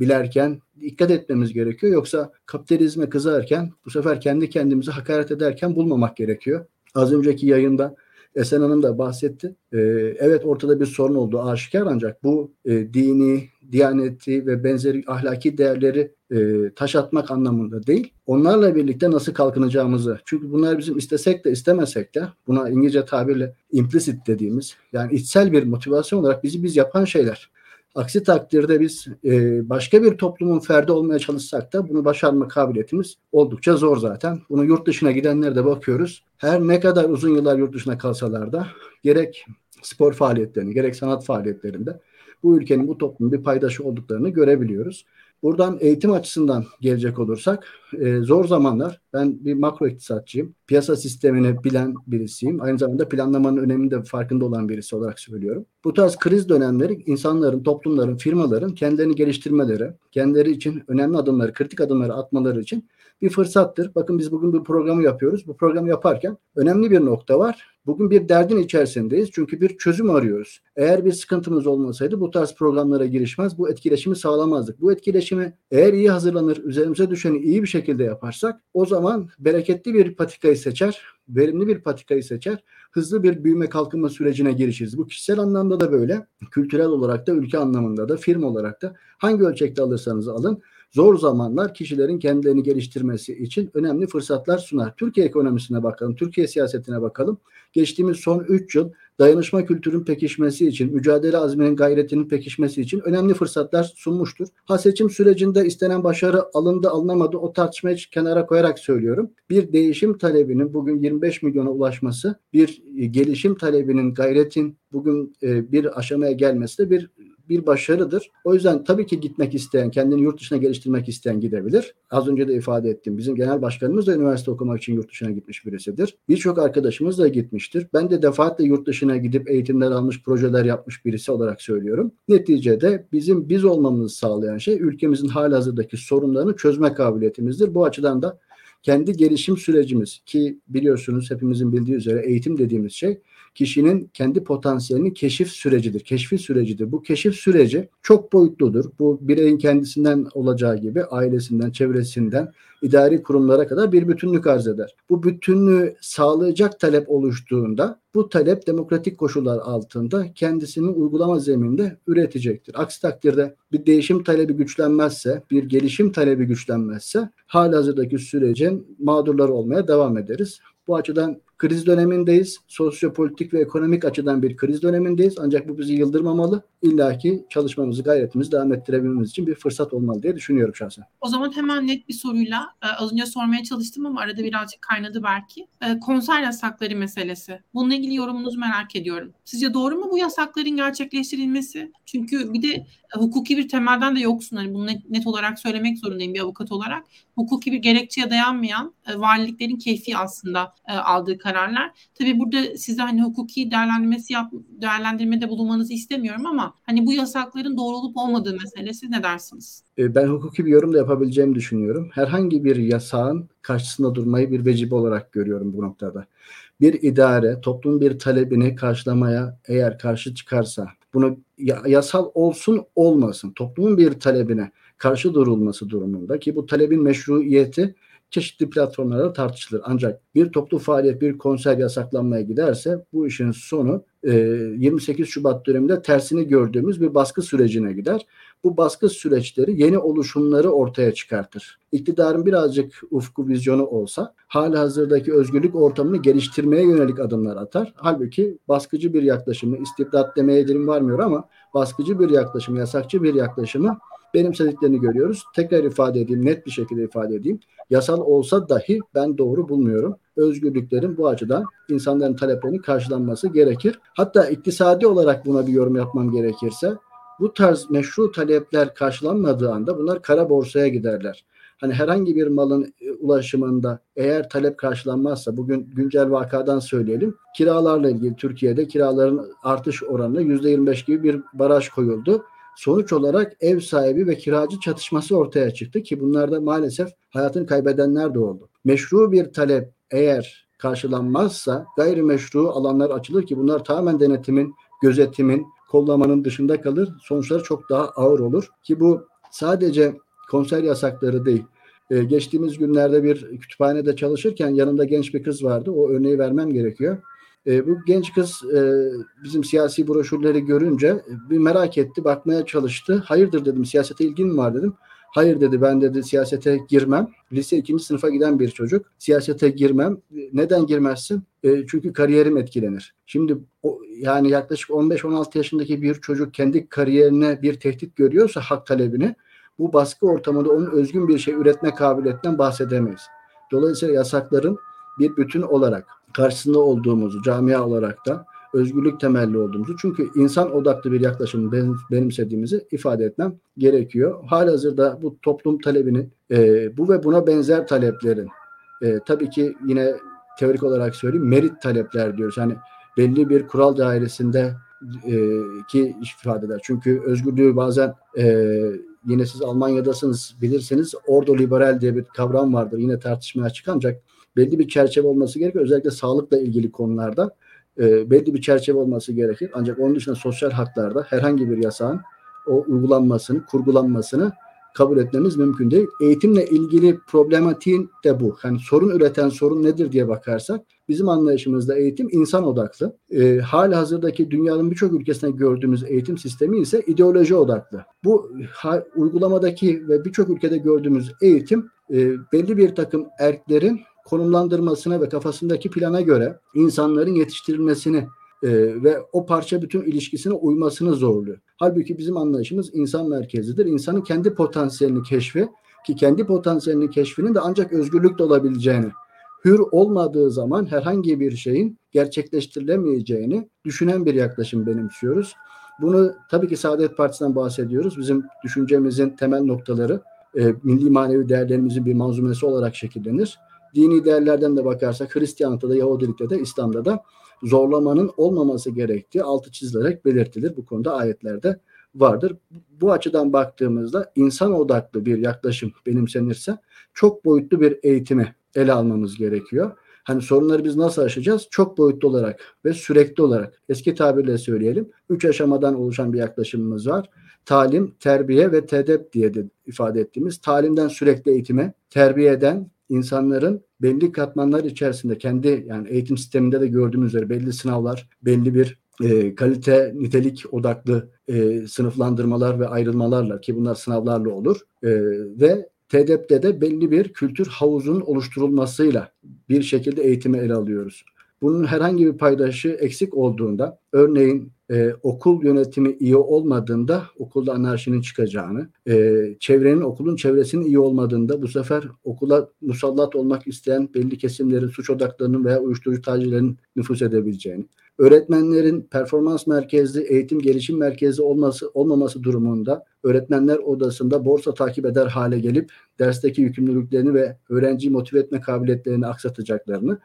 bilerken dikkat etmemiz gerekiyor. Yoksa kapitalizme kızarken bu sefer kendi kendimizi hakaret ederken bulmamak gerekiyor. Az önceki yayında Esen Hanım da bahsetti. Ee, evet ortada bir sorun olduğu aşikar ancak bu e, dini, diyaneti ve benzeri ahlaki değerleri e, taş atmak anlamında değil. Onlarla birlikte nasıl kalkınacağımızı. Çünkü bunlar bizim istesek de istemesek de buna İngilizce tabirle implicit dediğimiz yani içsel bir motivasyon olarak bizi biz yapan şeyler. Aksi takdirde biz e, başka bir toplumun ferdi olmaya çalışsak da bunu başarma kabiliyetimiz oldukça zor zaten. Bunu yurt dışına gidenlere de bakıyoruz. Her ne kadar uzun yıllar yurt dışına kalsalar da gerek spor faaliyetlerinde gerek sanat faaliyetlerinde bu ülkenin bu toplumun bir paydaşı olduklarını görebiliyoruz. Buradan eğitim açısından gelecek olursak e, zor zamanlar ben bir makro iktisatçıyım. Piyasa sistemini bilen birisiyim. Aynı zamanda planlamanın önemini de farkında olan birisi olarak söylüyorum. Bu tarz kriz dönemleri insanların, toplumların, firmaların kendilerini geliştirmeleri, kendileri için önemli adımları, kritik adımları atmaları için bir fırsattır. Bakın biz bugün bir programı yapıyoruz. Bu programı yaparken önemli bir nokta var. Bugün bir derdin içerisindeyiz çünkü bir çözüm arıyoruz. Eğer bir sıkıntımız olmasaydı bu tarz programlara girişmez, bu etkileşimi sağlamazdık. Bu etkileşimi eğer iyi hazırlanır, üzerimize düşeni iyi bir şekilde yaparsak o zaman bereketli bir patikayı seçer, verimli bir patikayı seçer, hızlı bir büyüme kalkınma sürecine girişiriz. Bu kişisel anlamda da böyle, kültürel olarak da, ülke anlamında da, firma olarak da hangi ölçekte alırsanız alın zor zamanlar kişilerin kendilerini geliştirmesi için önemli fırsatlar sunar. Türkiye ekonomisine bakalım, Türkiye siyasetine bakalım. Geçtiğimiz son 3 yıl dayanışma kültürün pekişmesi için, mücadele azminin gayretinin pekişmesi için önemli fırsatlar sunmuştur. Ha seçim sürecinde istenen başarı alındı alınamadı o tartışmayı kenara koyarak söylüyorum. Bir değişim talebinin bugün 25 milyona ulaşması, bir gelişim talebinin gayretin bugün e, bir aşamaya gelmesi de bir bir başarıdır. O yüzden tabii ki gitmek isteyen, kendini yurt dışına geliştirmek isteyen gidebilir. Az önce de ifade ettim. Bizim genel başkanımız da üniversite okumak için yurt dışına gitmiş birisidir. Birçok arkadaşımız da gitmiştir. Ben de defaatle yurt dışına gidip eğitimler almış, projeler yapmış birisi olarak söylüyorum. Neticede bizim biz olmamızı sağlayan şey ülkemizin halihazırdaki sorunlarını çözme kabiliyetimizdir. Bu açıdan da kendi gelişim sürecimiz ki biliyorsunuz hepimizin bildiği üzere eğitim dediğimiz şey kişinin kendi potansiyelini keşif sürecidir, keşfi sürecidir. Bu keşif süreci çok boyutludur. Bu bireyin kendisinden olacağı gibi ailesinden, çevresinden, idari kurumlara kadar bir bütünlük arz eder. Bu bütünlüğü sağlayacak talep oluştuğunda bu talep demokratik koşullar altında kendisini uygulama zeminde üretecektir. Aksi takdirde bir değişim talebi güçlenmezse, bir gelişim talebi güçlenmezse halihazırdaki sürecin mağdurları olmaya devam ederiz. Bu açıdan kriz dönemindeyiz. Sosyopolitik ve ekonomik açıdan bir kriz dönemindeyiz. Ancak bu bizi yıldırmamalı. İlla ki çalışmamızı, gayretimizi devam ettirebilmemiz için bir fırsat olmalı diye düşünüyorum şahsen. O zaman hemen net bir soruyla e, az önce sormaya çalıştım ama arada birazcık kaynadı belki. E, konser yasakları meselesi. Bununla ilgili yorumunuzu merak ediyorum. Sizce doğru mu bu yasakların gerçekleştirilmesi? Çünkü bir de e, hukuki bir temelden de yoksun. Hani bunu net, olarak söylemek zorundayım bir avukat olarak. Hukuki bir gerekçeye dayanmayan valiliklerin keyfi aslında aldığı kararlar. Tabii burada size hani hukuki değerlendirmesi yap, değerlendirmede bulunmanızı istemiyorum ama hani bu yasakların doğru olup olmadığı meselesi ne dersiniz? E, ben hukuki bir yorum da yapabileceğimi düşünüyorum. Herhangi bir yasağın karşısında durmayı bir vecibe olarak görüyorum bu noktada. Bir idare toplumun bir talebini karşılamaya eğer karşı çıkarsa bunu yasal olsun olmasın toplumun bir talebine karşı durulması durumunda ki bu talebin meşruiyeti çeşitli platformlarda tartışılır. Ancak bir toplu faaliyet, bir konser yasaklanmaya giderse bu işin sonu 28 e, Şubat döneminde tersini gördüğümüz bir baskı sürecine gider. Bu baskı süreçleri yeni oluşumları ortaya çıkartır. İktidarın birazcık ufku vizyonu olsa hali hazırdaki özgürlük ortamını geliştirmeye yönelik adımlar atar. Halbuki baskıcı bir yaklaşımı, istibdat demeye dilim varmıyor ama baskıcı bir yaklaşımı, yasakçı bir yaklaşımı benimsediklerini görüyoruz. Tekrar ifade edeyim, net bir şekilde ifade edeyim. Yasal olsa dahi ben doğru bulmuyorum. Özgürlüklerin bu açıdan insanların taleplerini karşılanması gerekir. Hatta iktisadi olarak buna bir yorum yapmam gerekirse bu tarz meşru talepler karşılanmadığı anda bunlar kara borsaya giderler. Hani herhangi bir malın e, ulaşımında eğer talep karşılanmazsa bugün güncel vakadan söyleyelim. Kiralarla ilgili Türkiye'de kiraların artış oranı %25 gibi bir baraj koyuldu. Sonuç olarak ev sahibi ve kiracı çatışması ortaya çıktı ki bunlarda maalesef hayatını kaybedenler de oldu. Meşru bir talep eğer karşılanmazsa gayrimeşru alanlar açılır ki bunlar tamamen denetimin, gözetimin, kollamanın dışında kalır. Sonuçları çok daha ağır olur ki bu sadece konser yasakları değil. Ee, geçtiğimiz günlerde bir kütüphanede çalışırken yanımda genç bir kız vardı. O örneği vermem gerekiyor. E, bu genç kız e, bizim siyasi broşürleri görünce bir merak etti, bakmaya çalıştı. Hayırdır dedim, siyasete ilgin mi var dedim. Hayır dedi ben dedi siyasete girmem. Lise ikinci sınıfa giden bir çocuk. Siyasete girmem. Neden girmezsin? E, çünkü kariyerim etkilenir. Şimdi o, yani yaklaşık 15-16 yaşındaki bir çocuk kendi kariyerine bir tehdit görüyorsa hak talebini bu baskı ortamında onun özgün bir şey üretme kabiliyetinden bahsedemeyiz. Dolayısıyla yasakların bir bütün olarak karşısında olduğumuzu camia olarak da özgürlük temelli olduğumuzu çünkü insan odaklı bir yaklaşımı benimsediğimizi ifade etmem gerekiyor. Halihazırda bu toplum talebini e, bu ve buna benzer taleplerin e, tabii ki yine teorik olarak söyleyeyim merit talepler diyoruz. Yani belli bir kural dairesinde e, ki ifadeler. Çünkü özgürlüğü bazen e, yine siz Almanya'dasınız bilirsiniz ordo liberal diye bir kavram vardır. Yine tartışmaya açık ancak belli bir çerçeve olması gerekiyor. Özellikle sağlıkla ilgili konularda e, belli bir çerçeve olması gerekir. Ancak onun dışında sosyal haklarda herhangi bir yasağın o uygulanmasını, kurgulanmasını kabul etmemiz mümkün değil. Eğitimle ilgili problematiğin de bu. Yani sorun üreten sorun nedir diye bakarsak bizim anlayışımızda eğitim insan odaklı. E, hali hazırdaki dünyanın birçok ülkesinde gördüğümüz eğitim sistemi ise ideoloji odaklı. Bu ha, uygulamadaki ve birçok ülkede gördüğümüz eğitim e, belli bir takım erklerin konumlandırmasına ve kafasındaki plana göre insanların yetiştirilmesini e, ve o parça bütün ilişkisine uymasını zorluyor. Halbuki bizim anlayışımız insan merkezidir. İnsanın kendi potansiyelini keşfi ki kendi potansiyelinin keşfinin de ancak özgürlükle olabileceğini, hür olmadığı zaman herhangi bir şeyin gerçekleştirilemeyeceğini düşünen bir yaklaşım benimsiyoruz. Bunu tabii ki Saadet Partisi'nden bahsediyoruz. Bizim düşüncemizin temel noktaları e, milli manevi değerlerimizin bir manzumesi olarak şekillenir. Dini değerlerden de bakarsak Hristiyanlıkta da Yahudilikte de İslam'da da zorlamanın olmaması gerektiği altı çizilerek belirtilir. Bu konuda ayetlerde vardır. Bu açıdan baktığımızda insan odaklı bir yaklaşım benimsenirse çok boyutlu bir eğitimi ele almamız gerekiyor. Hani sorunları biz nasıl aşacağız? Çok boyutlu olarak ve sürekli olarak eski tabirle söyleyelim. Üç aşamadan oluşan bir yaklaşımımız var. Talim, terbiye ve tedep diye de ifade ettiğimiz talimden sürekli eğitime, terbiyeden insanların belli katmanlar içerisinde kendi yani eğitim sisteminde de gördüğümüz üzere belli sınavlar, belli bir e, kalite, nitelik odaklı e, sınıflandırmalar ve ayrılmalarla ki bunlar sınavlarla olur e, ve TEDEP'te de belli bir kültür havuzunun oluşturulmasıyla bir şekilde eğitimi ele alıyoruz. Bunun herhangi bir paydaşı eksik olduğunda örneğin e, okul yönetimi iyi olmadığında okulda anarşinin çıkacağını, e, çevrenin okulun çevresinin iyi olmadığında bu sefer okula musallat olmak isteyen belli kesimlerin suç odaklarının veya uyuşturucu tacirlerin nüfus edebileceğini, öğretmenlerin performans merkezli, eğitim gelişim merkezi olması olmaması durumunda öğretmenler odasında borsa takip eder hale gelip dersteki yükümlülüklerini ve öğrenciyi motive etme kabiliyetlerini aksatacaklarını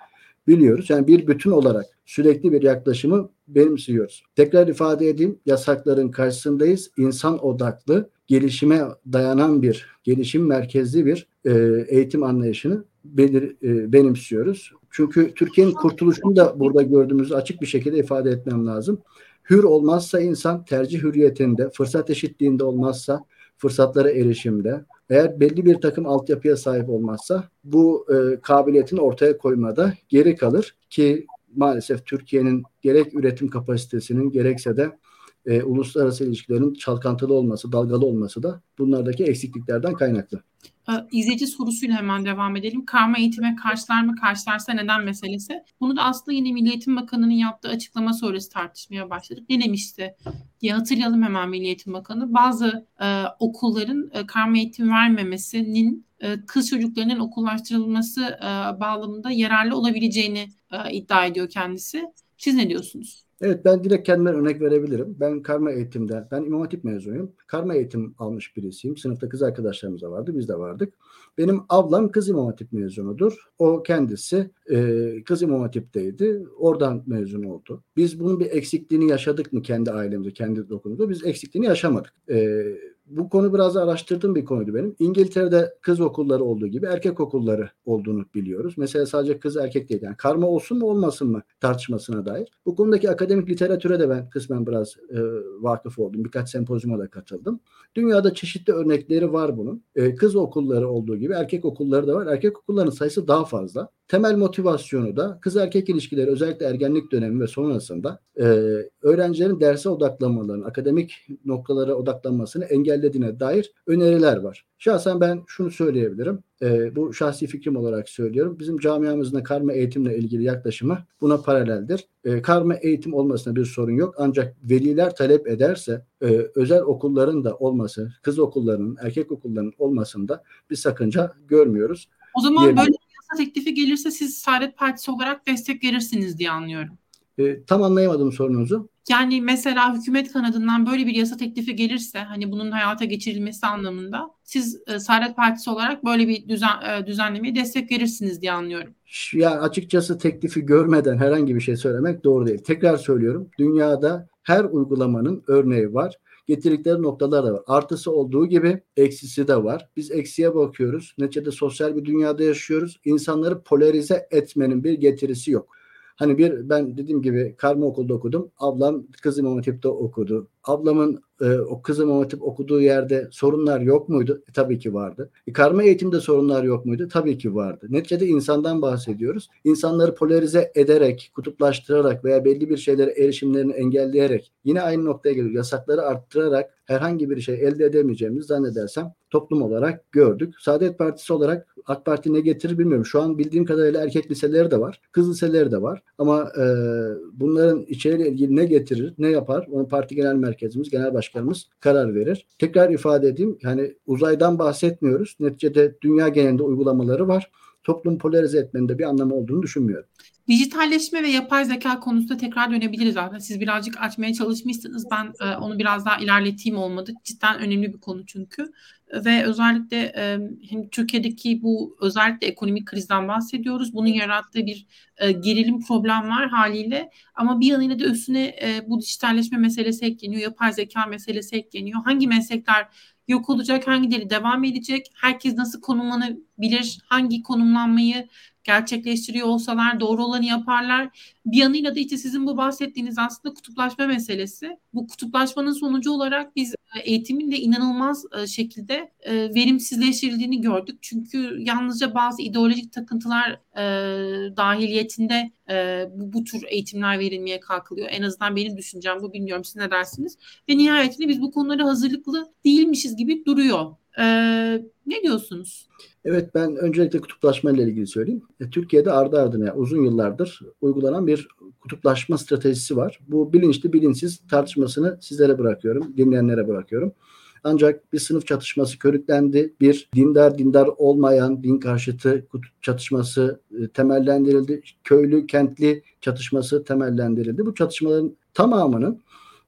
biliyoruz. Yani bir bütün olarak sürekli bir yaklaşımı benimsiyoruz. Tekrar ifade edeyim, yasakların karşısındayız. İnsan odaklı, gelişime dayanan bir, gelişim merkezli bir e, eğitim anlayışını belir, e, benimsiyoruz. Çünkü Türkiye'nin kurtuluşunu da burada gördüğümüzü açık bir şekilde ifade etmem lazım. Hür olmazsa insan tercih hürriyetinde, fırsat eşitliğinde olmazsa fırsatlara erişimde, eğer belli bir takım altyapıya sahip olmazsa bu e, kabiliyetin ortaya koymada geri kalır ki maalesef Türkiye'nin gerek üretim kapasitesinin gerekse de e, uluslararası ilişkilerin çalkantılı olması, dalgalı olması da bunlardaki eksikliklerden kaynaklı. Ee, izleyici sorusuyla hemen devam edelim. Karma eğitime karşılar mı karşılarsa neden meselesi. Bunu da aslında yine Milli Eğitim Bakanı'nın yaptığı açıklama sonrası tartışmaya başladık. Ne demişti diye hatırlayalım hemen Milli Eğitim Bakanı. Bazı e, okulların e, karma eğitim vermemesinin e, kız çocuklarının okullaştırılması e, bağlamında yararlı olabileceğini e, iddia ediyor kendisi. Siz ne diyorsunuz? Evet ben direkt kendimden örnek verebilirim. Ben karma eğitimde, ben İmam Hatip mezunuyum. Karma eğitim almış birisiyim. Sınıfta kız arkadaşlarımız da vardı, biz de vardık. Benim ablam kız İmam Hatip mezunudur. O kendisi e, kız İmam Hatip'teydi. Oradan mezun oldu. Biz bunun bir eksikliğini yaşadık mı kendi ailemizde, kendi dokunumda? Biz eksikliğini yaşamadık. E, bu konu biraz araştırdığım bir konuydu benim. İngiltere'de kız okulları olduğu gibi erkek okulları olduğunu biliyoruz. Mesela sadece kız erkek değil. Yani karma olsun mu olmasın mı tartışmasına dair. Bu konudaki akademik literatüre de ben kısmen biraz e, vakıf oldum. Birkaç sempozyuma da katıldım. Dünyada çeşitli örnekleri var bunun. E, kız okulları olduğu gibi erkek okulları da var. Erkek okullarının sayısı daha fazla. Temel motivasyonu da kız erkek ilişkileri özellikle ergenlik dönemi ve sonrasında e, öğrencilerin derse odaklanmalarını, akademik noktalara odaklanmasını engellediğine dair öneriler var. Şahsen ben şunu söyleyebilirim. E, bu şahsi fikrim olarak söylüyorum. Bizim camiamızın karma eğitimle ilgili yaklaşımı buna paraleldir. E, karma eğitim olmasına bir sorun yok. Ancak veliler talep ederse e, özel okulların da olması, kız okullarının, erkek okullarının olmasında bir sakınca görmüyoruz. O zaman böyle teklifi gelirse siz Saadet Partisi olarak destek verirsiniz diye anlıyorum. E, tam anlayamadım sorunuzu. Yani mesela hükümet kanadından böyle bir yasa teklifi gelirse hani bunun hayata geçirilmesi anlamında siz e, Saadet Partisi olarak böyle bir düzen, e, düzenlemeye destek verirsiniz diye anlıyorum. Yani açıkçası teklifi görmeden herhangi bir şey söylemek doğru değil. Tekrar söylüyorum. Dünyada her uygulamanın örneği var getirdikleri noktalar da var. Artısı olduğu gibi eksisi de var. Biz eksiye bakıyoruz. Neticede sosyal bir dünyada yaşıyoruz. İnsanları polarize etmenin bir getirisi yok. Hani bir ben dediğim gibi karma okulda okudum. Ablam kız İmam Hatip'te okudu. Ablamın e, o kız İmam Hatip okuduğu yerde sorunlar yok muydu? E, tabii ki vardı. E, karma eğitimde sorunlar yok muydu? Tabii ki vardı. Neticede insandan bahsediyoruz. İnsanları polarize ederek, kutuplaştırarak veya belli bir şeylere erişimlerini engelleyerek yine aynı noktaya geliyor. Yasakları arttırarak herhangi bir şey elde edemeyeceğimizi zannedersem toplum olarak gördük. Saadet Partisi olarak AK Parti ne getirir bilmiyorum. Şu an bildiğim kadarıyla erkek liseleri de var. Kız liseleri de var. Ama e, bunların içeriğiyle ilgili ne getirir, ne yapar? Onu parti genel merkezimiz, genel başkanımız karar verir. Tekrar ifade edeyim. Yani uzaydan bahsetmiyoruz. Neticede dünya genelinde uygulamaları var. Toplum polarize etmenin de bir anlamı olduğunu düşünmüyorum. Dijitalleşme ve yapay zeka konusunda tekrar dönebiliriz aslında. Siz birazcık açmaya çalışmışsınız. Ben e, onu biraz daha ilerleteyim olmadı. Cidden önemli bir konu çünkü. Ve özellikle e, hem Türkiye'deki bu özellikle ekonomik krizden bahsediyoruz. Bunun yarattığı bir e, gerilim problem var haliyle. Ama bir yanıyla da üstüne e, bu dijitalleşme meselesi ekleniyor. Yapay zeka meselesi ekleniyor. Hangi meslekler yok olacak, hangileri devam edecek, herkes nasıl konumlanabilir, hangi konumlanmayı gerçekleştiriyor olsalar doğru olanı yaparlar. Bir yanıyla da işte sizin bu bahsettiğiniz aslında kutuplaşma meselesi. Bu kutuplaşmanın sonucu olarak biz eğitimin de inanılmaz e, şekilde e, verimsizleştirildiğini gördük. Çünkü yalnızca bazı ideolojik takıntılar dahiliyetinde bu, bu tür eğitimler verilmeye kalkılıyor. En azından benim düşüncem bu bilmiyorum siz ne dersiniz. Ve nihayetinde biz bu konulara hazırlıklı değilmişiz gibi duruyor. Ne diyorsunuz? Evet ben öncelikle kutuplaşma ile ilgili söyleyeyim. E, Türkiye'de ardı ardına uzun yıllardır uygulanan bir kutuplaşma stratejisi var. Bu bilinçli bilinçsiz tartışmasını sizlere bırakıyorum, dinleyenlere bırakıyorum. Ancak bir sınıf çatışması körüklendi. Bir dindar dindar olmayan din karşıtı çatışması e, temellendirildi. Köylü kentli çatışması temellendirildi. Bu çatışmaların tamamının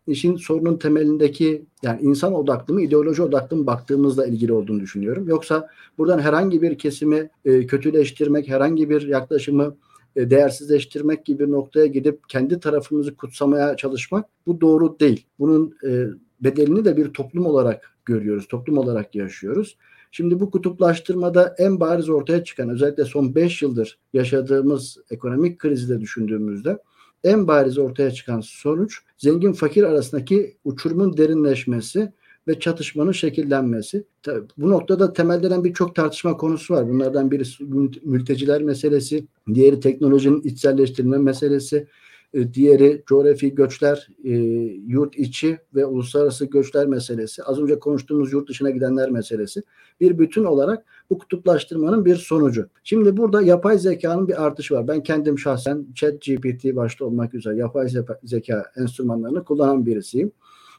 işin sorunun temelindeki yani insan odaklı mı ideoloji odaklı mı baktığımızla ilgili olduğunu düşünüyorum. Yoksa buradan herhangi bir kesimi e, kötüleştirmek, herhangi bir yaklaşımı e, değersizleştirmek gibi noktaya gidip kendi tarafımızı kutsamaya çalışmak bu doğru değil. Bunun e, bedelini de bir toplum olarak görüyoruz, toplum olarak yaşıyoruz. Şimdi bu kutuplaştırmada en bariz ortaya çıkan özellikle son 5 yıldır yaşadığımız ekonomik krizde düşündüğümüzde en bariz ortaya çıkan sonuç zengin fakir arasındaki uçurumun derinleşmesi ve çatışmanın şekillenmesi. Bu noktada temelde birçok tartışma konusu var. Bunlardan birisi mülteciler meselesi, diğeri teknolojinin içselleştirilme meselesi, e, diğeri coğrafi göçler, e, yurt içi ve uluslararası göçler meselesi. Az önce konuştuğumuz yurt dışına gidenler meselesi. Bir bütün olarak bu kutuplaştırmanın bir sonucu. Şimdi burada yapay zekanın bir artışı var. Ben kendim şahsen chat GPT başta olmak üzere yapay zeka enstrümanlarını kullanan birisiyim.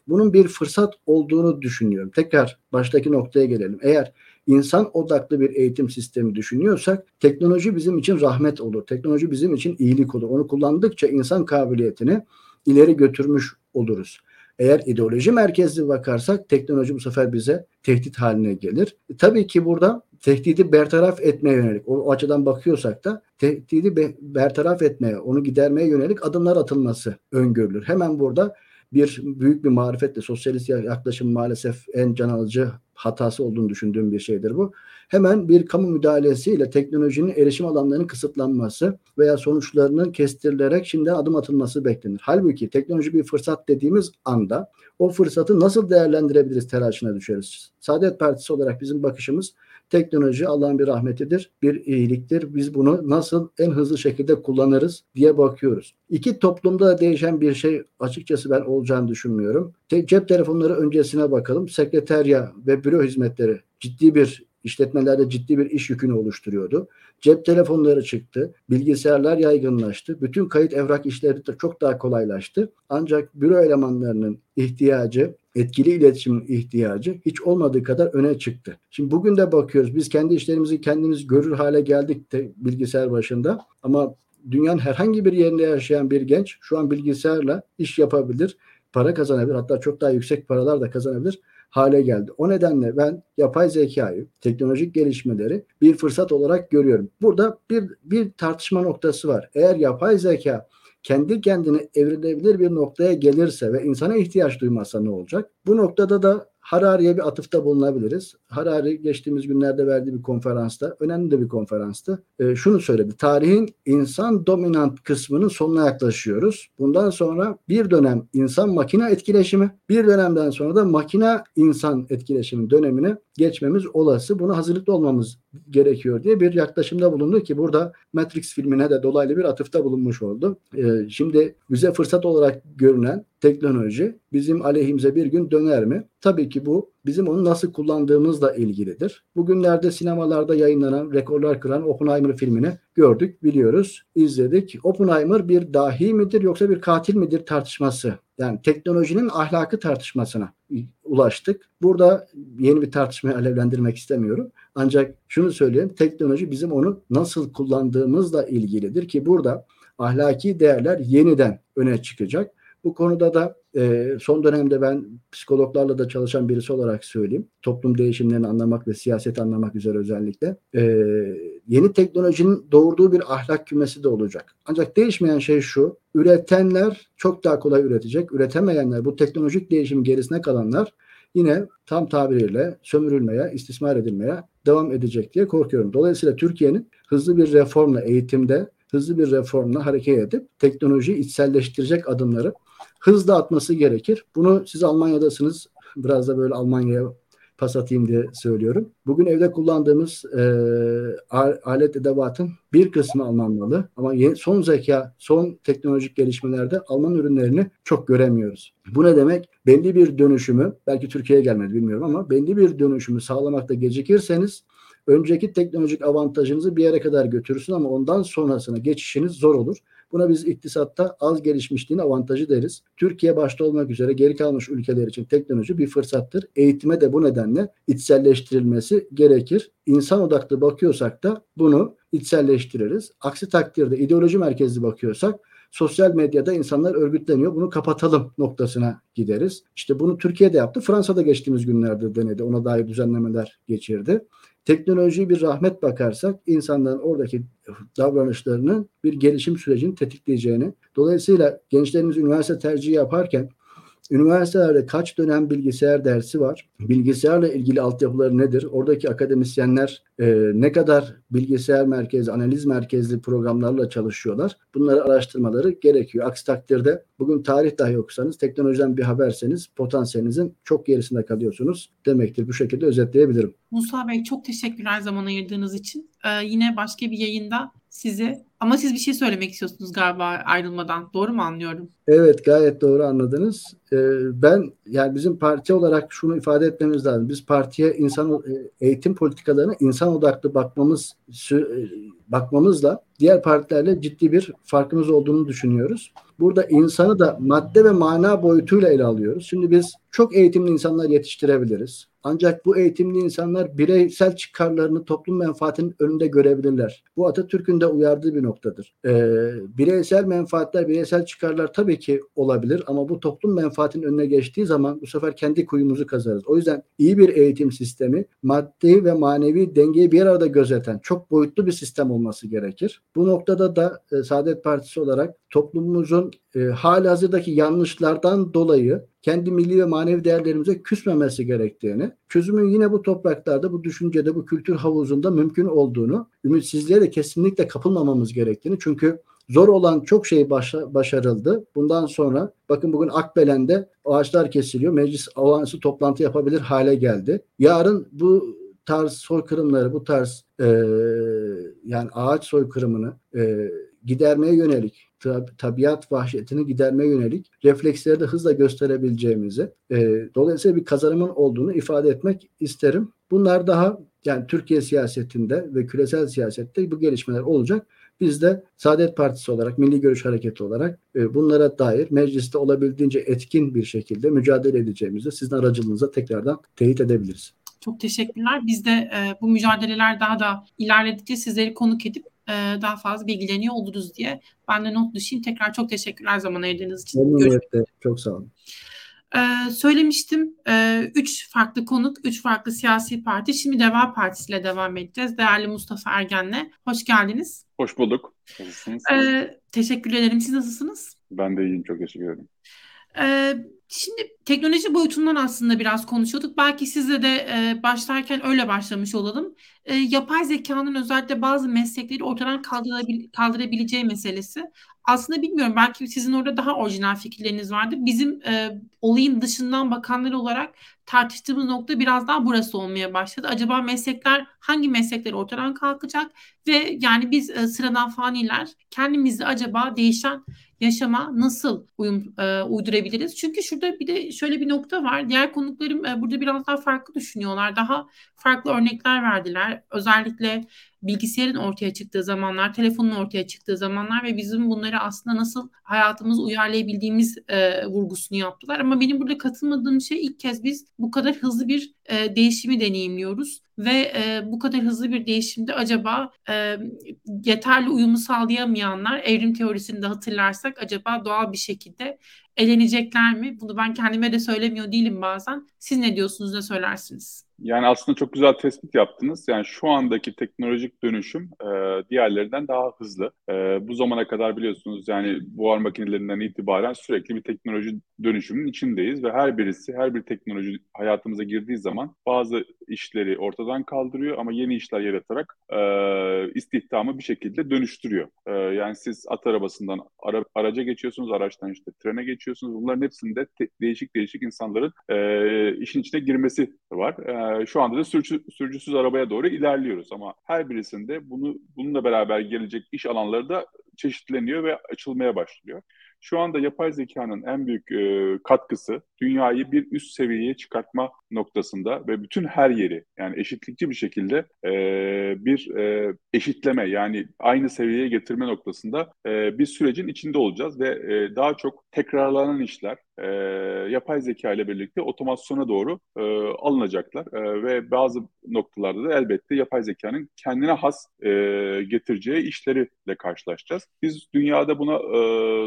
Bunun bir fırsat olduğunu düşünüyorum. Tekrar baştaki noktaya gelelim. Eğer insan odaklı bir eğitim sistemi düşünüyorsak teknoloji bizim için rahmet olur. Teknoloji bizim için iyilik olur. Onu kullandıkça insan kabiliyetini ileri götürmüş oluruz. Eğer ideoloji merkezli bakarsak teknoloji bu sefer bize tehdit haline gelir. E, tabii ki burada tehdidi bertaraf etmeye yönelik o, o açıdan bakıyorsak da tehdidi be, bertaraf etmeye, onu gidermeye yönelik adımlar atılması öngörülür. Hemen burada bir büyük bir marifetle sosyalist yaklaşım maalesef en can alıcı hatası olduğunu düşündüğüm bir şeydir bu. Hemen bir kamu müdahalesiyle teknolojinin erişim alanlarının kısıtlanması veya sonuçlarının kestirilerek şimdiden adım atılması beklenir. Halbuki teknoloji bir fırsat dediğimiz anda o fırsatı nasıl değerlendirebiliriz telaşına düşeriz. Saadet Partisi olarak bizim bakışımız teknoloji Allah'ın bir rahmetidir, bir iyiliktir. Biz bunu nasıl en hızlı şekilde kullanırız diye bakıyoruz. İki toplumda değişen bir şey açıkçası ben olacağını düşünmüyorum. Cep telefonları öncesine bakalım. Sekreterya ve büro hizmetleri ciddi bir işletmelerde ciddi bir iş yükünü oluşturuyordu. Cep telefonları çıktı, bilgisayarlar yaygınlaştı. Bütün kayıt evrak işleri de çok daha kolaylaştı. Ancak büro elemanlarının ihtiyacı, etkili iletişimin ihtiyacı hiç olmadığı kadar öne çıktı. Şimdi bugün de bakıyoruz biz kendi işlerimizi kendimiz görür hale geldik de bilgisayar başında ama dünyanın herhangi bir yerinde yaşayan bir genç şu an bilgisayarla iş yapabilir, para kazanabilir hatta çok daha yüksek paralar da kazanabilir hale geldi. O nedenle ben yapay zekayı, teknolojik gelişmeleri bir fırsat olarak görüyorum. Burada bir, bir tartışma noktası var. Eğer yapay zeka kendi kendine evrilebilir bir noktaya gelirse ve insana ihtiyaç duymazsa ne olacak? Bu noktada da Harari'ye bir atıfta bulunabiliriz. Harari geçtiğimiz günlerde verdiği bir konferansta, önemli de bir konferansta e, şunu söyledi. Tarihin insan dominant kısmının sonuna yaklaşıyoruz. Bundan sonra bir dönem insan makine etkileşimi, bir dönemden sonra da makine insan etkileşimi dönemine geçmemiz olası. Buna hazırlıklı olmamız gerekiyor diye bir yaklaşımda bulundu ki burada Matrix filmine de dolaylı bir atıfta bulunmuş oldu. Ee, şimdi bize fırsat olarak görünen teknoloji bizim aleyhimize bir gün döner mi? Tabii ki bu bizim onu nasıl kullandığımızla ilgilidir. Bugünlerde sinemalarda yayınlanan, rekorlar kıran Oppenheimer filmini gördük, biliyoruz, izledik. Oppenheimer bir dahi midir yoksa bir katil midir tartışması. Yani teknolojinin ahlakı tartışmasına ulaştık. Burada yeni bir tartışmayı alevlendirmek istemiyorum. Ancak şunu söyleyeyim, teknoloji bizim onu nasıl kullandığımızla ilgilidir ki burada ahlaki değerler yeniden öne çıkacak. Bu konuda da e, son dönemde ben psikologlarla da çalışan birisi olarak söyleyeyim. Toplum değişimlerini anlamak ve siyaset anlamak üzere özellikle. E, yeni teknolojinin doğurduğu bir ahlak kümesi de olacak. Ancak değişmeyen şey şu. Üretenler çok daha kolay üretecek. Üretemeyenler, bu teknolojik değişimin gerisine kalanlar yine tam tabiriyle sömürülmeye, istismar edilmeye devam edecek diye korkuyorum. Dolayısıyla Türkiye'nin hızlı bir reformla eğitimde hızlı bir reformla hareket edip teknolojiyi içselleştirecek adımları hızla atması gerekir. Bunu siz Almanya'dasınız. Biraz da böyle Almanya'ya pas atayım diye söylüyorum. Bugün evde kullandığımız e, alet edevatın bir kısmı Alman malı ama son zeka, son teknolojik gelişmelerde Alman ürünlerini çok göremiyoruz. Bu ne demek? Belli bir dönüşümü, belki Türkiye'ye gelmedi bilmiyorum ama belli bir dönüşümü sağlamakta gecikirseniz önceki teknolojik avantajınızı bir yere kadar götürürsün ama ondan sonrasına geçişiniz zor olur. Buna biz iktisatta az gelişmişliğin avantajı deriz. Türkiye başta olmak üzere geri kalmış ülkeler için teknoloji bir fırsattır. Eğitime de bu nedenle içselleştirilmesi gerekir. İnsan odaklı bakıyorsak da bunu içselleştiririz. Aksi takdirde ideoloji merkezli bakıyorsak sosyal medyada insanlar örgütleniyor. Bunu kapatalım noktasına gideriz. İşte bunu Türkiye'de yaptı. Fransa'da geçtiğimiz günlerde denedi. Ona dair düzenlemeler geçirdi. Teknolojiyi bir rahmet bakarsak insanların oradaki davranışlarının bir gelişim sürecini tetikleyeceğini. Dolayısıyla gençlerimiz üniversite tercihi yaparken Üniversitelerde kaç dönem bilgisayar dersi var? Bilgisayarla ilgili altyapıları nedir? Oradaki akademisyenler e, ne kadar bilgisayar merkezi, analiz merkezli programlarla çalışıyorlar? Bunları araştırmaları gerekiyor. Aksi takdirde bugün tarih dahi okusanız, teknolojiden bir haberseniz potansiyelinizin çok gerisinde kalıyorsunuz demektir. Bu şekilde özetleyebilirim. Musa Bey çok teşekkürler zaman ayırdığınız için. Ee, yine başka bir yayında sizi ama siz bir şey söylemek istiyorsunuz galiba ayrılmadan. Doğru mu anlıyorum? Evet gayet doğru anladınız. Ee, ben yani bizim parti olarak şunu ifade etmemiz lazım. Biz partiye insan e, eğitim politikalarına insan odaklı bakmamız e, bakmamızla diğer partilerle ciddi bir farkımız olduğunu düşünüyoruz. Burada insanı da madde ve mana boyutuyla ele alıyoruz. Şimdi biz çok eğitimli insanlar yetiştirebiliriz. Ancak bu eğitimli insanlar bireysel çıkarlarını toplum menfaatinin önünde görebilirler. Bu Atatürk'ün de uyardığı bir noktadır. Ee, bireysel menfaatler, bireysel çıkarlar tabii ki olabilir ama bu toplum menfaatinin önüne geçtiği zaman bu sefer kendi kuyumuzu kazarız. O yüzden iyi bir eğitim sistemi maddi ve manevi dengeyi bir arada gözeten çok boyutlu bir sistem olması gerekir. Bu noktada da e, Saadet Partisi olarak toplumumuzun e, hali hazırdaki yanlışlardan dolayı kendi milli ve manevi değerlerimize küsmemesi gerektiğini, çözümün yine bu topraklarda, bu düşüncede, bu kültür havuzunda mümkün olduğunu, ümitsizliğe de kesinlikle kapılmamamız gerektiğini. Çünkü zor olan çok şey başa, başarıldı. Bundan sonra bakın bugün Akbelen'de ağaçlar kesiliyor. Meclis olağanüstü toplantı yapabilir hale geldi. Yarın bu tarz soykırımları, bu tarz e, yani ağaç soykırımını e, gidermeye yönelik, tab- tabiat vahşetini gidermeye yönelik refleksleri de hızla gösterebileceğimizi, e, dolayısıyla bir kazanımın olduğunu ifade etmek isterim. Bunlar daha yani Türkiye siyasetinde ve küresel siyasette bu gelişmeler olacak. Biz de Saadet Partisi olarak, Milli Görüş Hareketi olarak e, bunlara dair mecliste olabildiğince etkin bir şekilde mücadele edeceğimizi sizin aracılığınızla tekrardan teyit edebiliriz. Çok teşekkürler. Biz de e, bu mücadeleler daha da ilerledikçe sizleri konuk edip e, daha fazla bilgileniyor oluruz diye ben de not düşeyim. Tekrar çok teşekkürler zaman ayırdığınız için. Memnuniyetle. Çok sağ olun. Ee, söylemiştim. Ee, üç farklı konuk, üç farklı siyasi parti. Şimdi Deva Partisi ile devam edeceğiz. Değerli Mustafa Ergen'le. Hoş geldiniz. Hoş bulduk. Nasılsınız? Ee, teşekkür ederim. Siz nasılsınız? Ben de iyiyim. Çok teşekkür ederim. Ee, şimdi teknoloji boyutundan aslında biraz konuşuyorduk. Belki sizle de e, başlarken öyle başlamış olalım. E, yapay zekanın özellikle bazı meslekleri ortadan kaldırabil kaldırabileceği meselesi. Aslında bilmiyorum belki sizin orada daha orijinal fikirleriniz vardı. Bizim e, olayın dışından bakanlar olarak tartıştığımız nokta biraz daha burası olmaya başladı. Acaba meslekler hangi meslekler ortadan kalkacak ve yani biz e, sıradan faniler kendimizi acaba değişen yaşama nasıl uyum e, uydurabiliriz? Çünkü şurada bir de şöyle bir nokta var. Diğer konuklarım e, burada biraz daha farklı düşünüyorlar. Daha farklı örnekler verdiler. Özellikle bilgisayarın ortaya çıktığı zamanlar, telefonun ortaya çıktığı zamanlar ve bizim bunları aslında nasıl hayatımız uyarlayabildiğimiz e, vurgusunu yaptılar. Ama benim burada katılmadığım şey ilk kez biz bu kadar hızlı bir e, değişimi deneyimliyoruz ve e, bu kadar hızlı bir değişimde acaba e, yeterli uyumu sağlayamayanlar evrim teorisini de hatırlarsak acaba doğal bir şekilde elenecekler mi? Bunu ben kendime de söylemiyor değilim bazen. Siz ne diyorsunuz, ne söylersiniz? Yani aslında çok güzel tespit yaptınız. Yani şu andaki teknolojik dönüşüm e, diğerlerinden daha hızlı. E, bu zamana kadar biliyorsunuz yani buhar makinelerinden itibaren sürekli bir teknoloji dönüşümünün içindeyiz ve her birisi, her bir teknoloji hayatımıza girdiği zaman bazı işleri ortadan kaldırıyor ama yeni işler yaratarak e, istihdamı bir şekilde dönüştürüyor. E, yani siz at arabasından ara, araca geçiyorsunuz, araçtan işte trene geçiyorsunuz. Bunların hepsinde te- değişik değişik insanların e, işin içine girmesi var. E, şu anda da sürücü, sürücüsüz arabaya doğru ilerliyoruz ama her birisinde bunu bununla beraber gelecek iş alanları da çeşitleniyor ve açılmaya başlıyor. Şu anda yapay zekanın en büyük e, katkısı dünyayı bir üst seviyeye çıkartma noktasında ve bütün her yeri yani eşitlikçi bir şekilde e, bir e, eşitleme yani aynı seviyeye getirme noktasında e, bir sürecin içinde olacağız ve e, daha çok tekrarlanan işler e, yapay zeka ile birlikte otomasyona doğru e, alınacaklar e, ve bazı noktalarda da elbette yapay zekanın kendine has e, getireceği işleriyle karşılaşacağız. Biz dünyada buna e,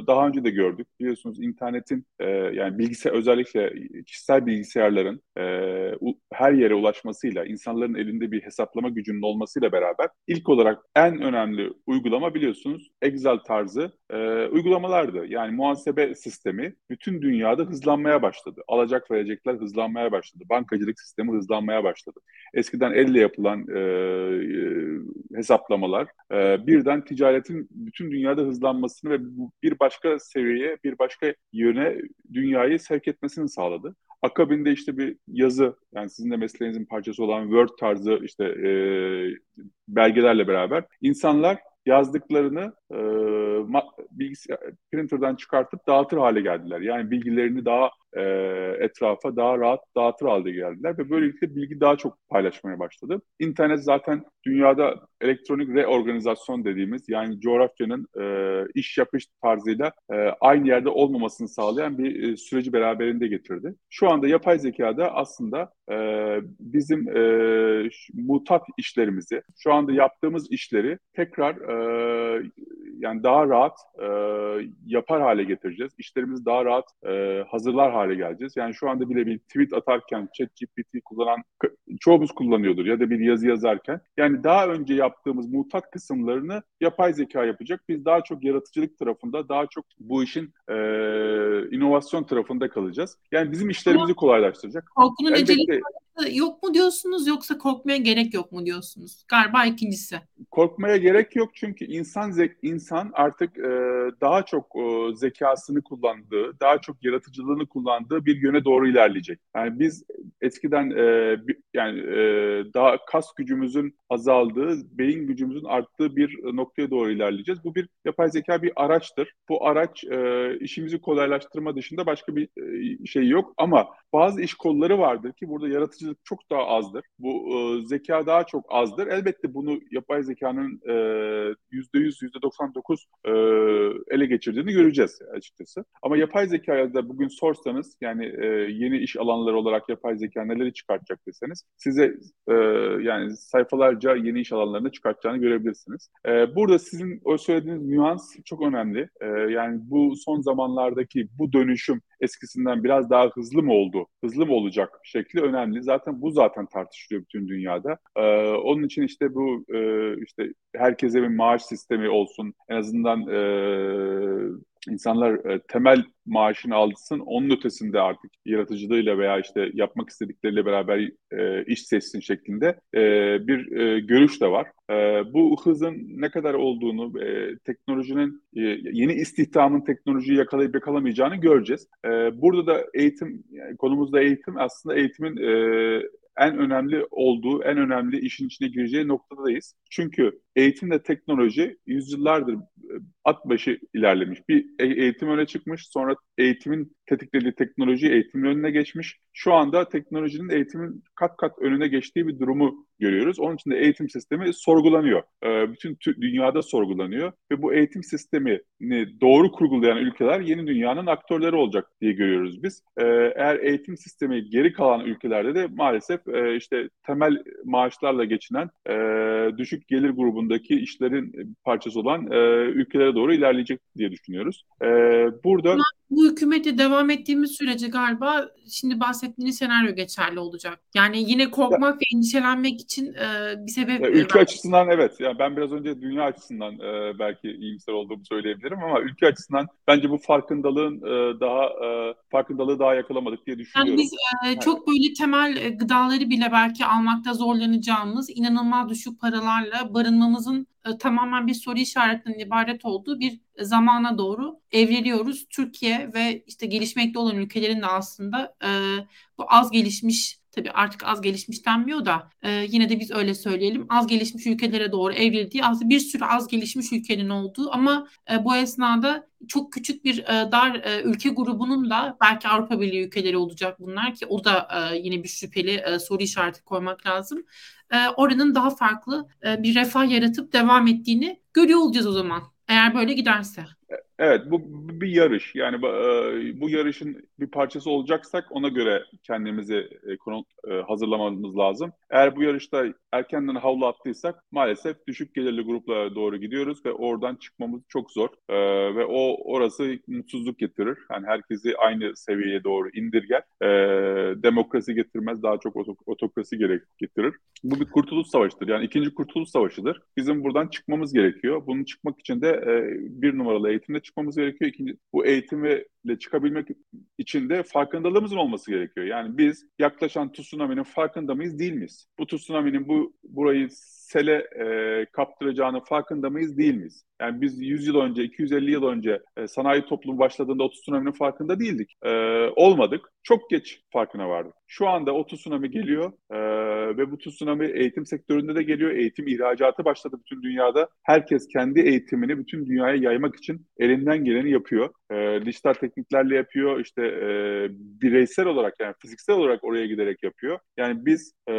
daha önce de gördük. Biliyorsunuz internetin e, yani bilgisayar özellikle kişisel bilgisayarların e, her yere ulaşmasıyla, insanların elinde bir hesaplama gücünün olmasıyla beraber ilk olarak en önemli uygulama biliyorsunuz Excel tarzı e, uygulamalardı. Yani muhasebe sistemi bütün dünyada hızlanmaya başladı. Alacak verecekler hızlanmaya başladı. Bankacılık sistemi hızlanmaya başladı. Eskiden elle yapılan e, e, hesaplamalar e, birden ticaretin bütün dünyada hızlanmasını ve bir başka seviyeye, bir başka yöne dünyayı sevk etmesini sağladı. Akabinde işte bir yazı yani sizin de mesleğinizin parçası olan Word tarzı işte e, belgelerle beraber insanlar yazdıklarını e, printer'dan çıkartıp dağıtır hale geldiler. Yani bilgilerini daha e, etrafa daha rahat dağıtır halde geldiler ve böylelikle bilgi daha çok paylaşmaya başladı. İnternet zaten dünyada elektronik reorganizasyon dediğimiz yani coğrafyanın e, iş yapış tarzıyla e, aynı yerde olmamasını sağlayan bir e, süreci beraberinde getirdi. Şu anda yapay zekada aslında e, bizim e, mutat işlerimizi, şu anda yaptığımız işleri tekrar e, yani daha rahat e, yapar hale getireceğiz. İşlerimizi daha rahat e, hazırlar hale geleceğiz. Yani şu anda bile bir tweet atarken ChatGPT kullanan çoğumuz kullanıyordur ya da bir yazı yazarken. Yani daha önce yaptığımız mutat kısımlarını yapay zeka yapacak. Biz daha çok yaratıcılık tarafında, daha çok bu işin e, inovasyon tarafında kalacağız. Yani bizim işlerimizi kolaylaştıracak. Korkunun Elbette, yok mu diyorsunuz yoksa korkmaya gerek yok mu diyorsunuz? Galiba ikincisi. Korkmaya gerek yok çünkü insan zek insan artık e, daha çok e, zekasını kullandığı, daha çok yaratıcılığını kullandığı bir yöne doğru ilerleyecek. Yani biz eskiden e, yani e, daha kas gücümüzün azaldığı, beyin gücümüzün arttığı bir noktaya doğru ilerleyeceğiz. Bu bir yapay zeka bir araçtır. Bu araç e, işimizi kolaylaştırma dışında başka bir e, şey yok ama bazı iş kolları vardır ki burada yaratıcılık çok daha azdır. Bu e, zeka daha çok azdır. Elbette bunu yapay zekanın e, yüzde yüz, yüzde doksan dokuz e, ele geçirdiğini göreceğiz açıkçası. Ama yapay zekaya da bugün sorsanız yani e, yeni iş alanları olarak yapay zeka neleri çıkartacak deseniz size e, yani sayfalarca yeni iş alanlarını çıkartacağını görebilirsiniz. E, burada sizin o söylediğiniz nüans çok önemli. E, yani bu son zamanlardaki bu dönüşüm eskisinden biraz daha hızlı mı oldu, hızlı mı olacak şekli önemli. Zaten bu zaten tartışılıyor bütün dünyada. E, onun için işte bu e, işte herkese bir maaş sistemi olsun, en azından e, insanlar e, temel maaşını alsın, onun ötesinde artık yaratıcılığıyla veya işte yapmak istedikleriyle beraber e, iş seçsin şeklinde e, bir e, görüş de var. E, bu hızın ne kadar olduğunu, e, teknolojinin, e, yeni istihdamın teknolojiyi yakalayıp yakalamayacağını göreceğiz. E, burada da eğitim, yani konumuzda eğitim aslında eğitimin e, en önemli olduğu, en önemli işin içine gireceği noktadayız. Çünkü eğitimle teknoloji yüzyıllardır at başı ilerlemiş. Bir e, eğitim öne çıkmış, sonra eğitimin tetiklediği teknoloji eğitimin önüne geçmiş. Şu anda teknolojinin eğitimin kat kat önüne geçtiği bir durumu görüyoruz. Onun için de eğitim sistemi sorgulanıyor. Ee, bütün dünyada sorgulanıyor ve bu eğitim sistemini doğru kurgulayan ülkeler yeni dünyanın aktörleri olacak diye görüyoruz biz. Ee, eğer eğitim sistemi geri kalan ülkelerde de maalesef e, işte temel maaşlarla geçinen e, düşük gelir grubundaki işlerin parçası olan e, ülkelere doğru ilerleyecek diye düşünüyoruz. Burada bu hükümete devam ettiğimiz sürece galiba şimdi bahsettiğiniz senaryo geçerli olacak. Yani yine korkmak ya, ve endişelenmek için e, bir sebep... Ya, ülke var. açısından evet. Yani ben biraz önce dünya açısından e, belki iyimser olduğumu söyleyebilirim ama ülke açısından bence bu farkındalığın e, daha e, farkındalığı daha yakalamadık diye düşünüyorum. Yani biz e, çok böyle temel e, gıdaları bile belki almakta zorlanacağımız inanılmaz düşük paralarla barınmamızın e, tamamen bir soru işaretinden ibaret olduğu bir zamana doğru evriliyoruz. Türkiye ve işte gelişmekte olan ülkelerin de aslında e, bu az gelişmiş tabii artık az gelişmiş denmiyor da e, yine de biz öyle söyleyelim. Az gelişmiş ülkelere doğru evrildiği aslında bir sürü az gelişmiş ülkenin olduğu ama e, bu esnada çok küçük bir e, dar e, ülke grubunun da belki Avrupa Birliği ülkeleri olacak bunlar ki o da e, yine bir şüpheli e, soru işareti koymak lazım. E, oranın daha farklı e, bir refah yaratıp devam ettiğini görüyor olacağız o zaman. Eğer böyle giderse. Evet bu bir yarış. Yani e, bu yarışın bir parçası olacaksak ona göre kendimizi e, e, hazırlamamız lazım. Eğer bu yarışta erkenden havlu attıysak maalesef düşük gelirli gruplara doğru gidiyoruz ve oradan çıkmamız çok zor. Ve o orası mutsuzluk getirir. Yani herkesi aynı seviyeye doğru indirger. Demokrasi getirmez daha çok otokrasi gerek getirir. Bu bir kurtuluş savaşıdır. Yani ikinci kurtuluş savaşıdır. Bizim buradan çıkmamız gerekiyor. Bunun çıkmak için de bir numaralı eğitimde çıkmamız gerekiyor. İkinci, bu eğitimle çıkabilmek için de farkındalığımızın olması gerekiyor. Yani biz yaklaşan tsunami'nin farkında mıyız değil miyiz? Bu tsunami'nin bu burayı sele e, kaptıracağının farkında mıyız değil miyiz? Yani biz 100 yıl önce, 250 yıl önce e, sanayi toplumu başladığında o tsunami'nin farkında değildik. E, olmadık. Çok geç farkına vardık. Şu anda o tsunami geliyor e, ve bu tsunami eğitim sektöründe de geliyor. Eğitim ihracatı başladı bütün dünyada. Herkes kendi eğitimini bütün dünyaya yaymak için elinden geleni yapıyor. E, dijital tekniklerle yapıyor. İşte e, bireysel olarak yani fiziksel olarak oraya giderek yapıyor. Yani biz e,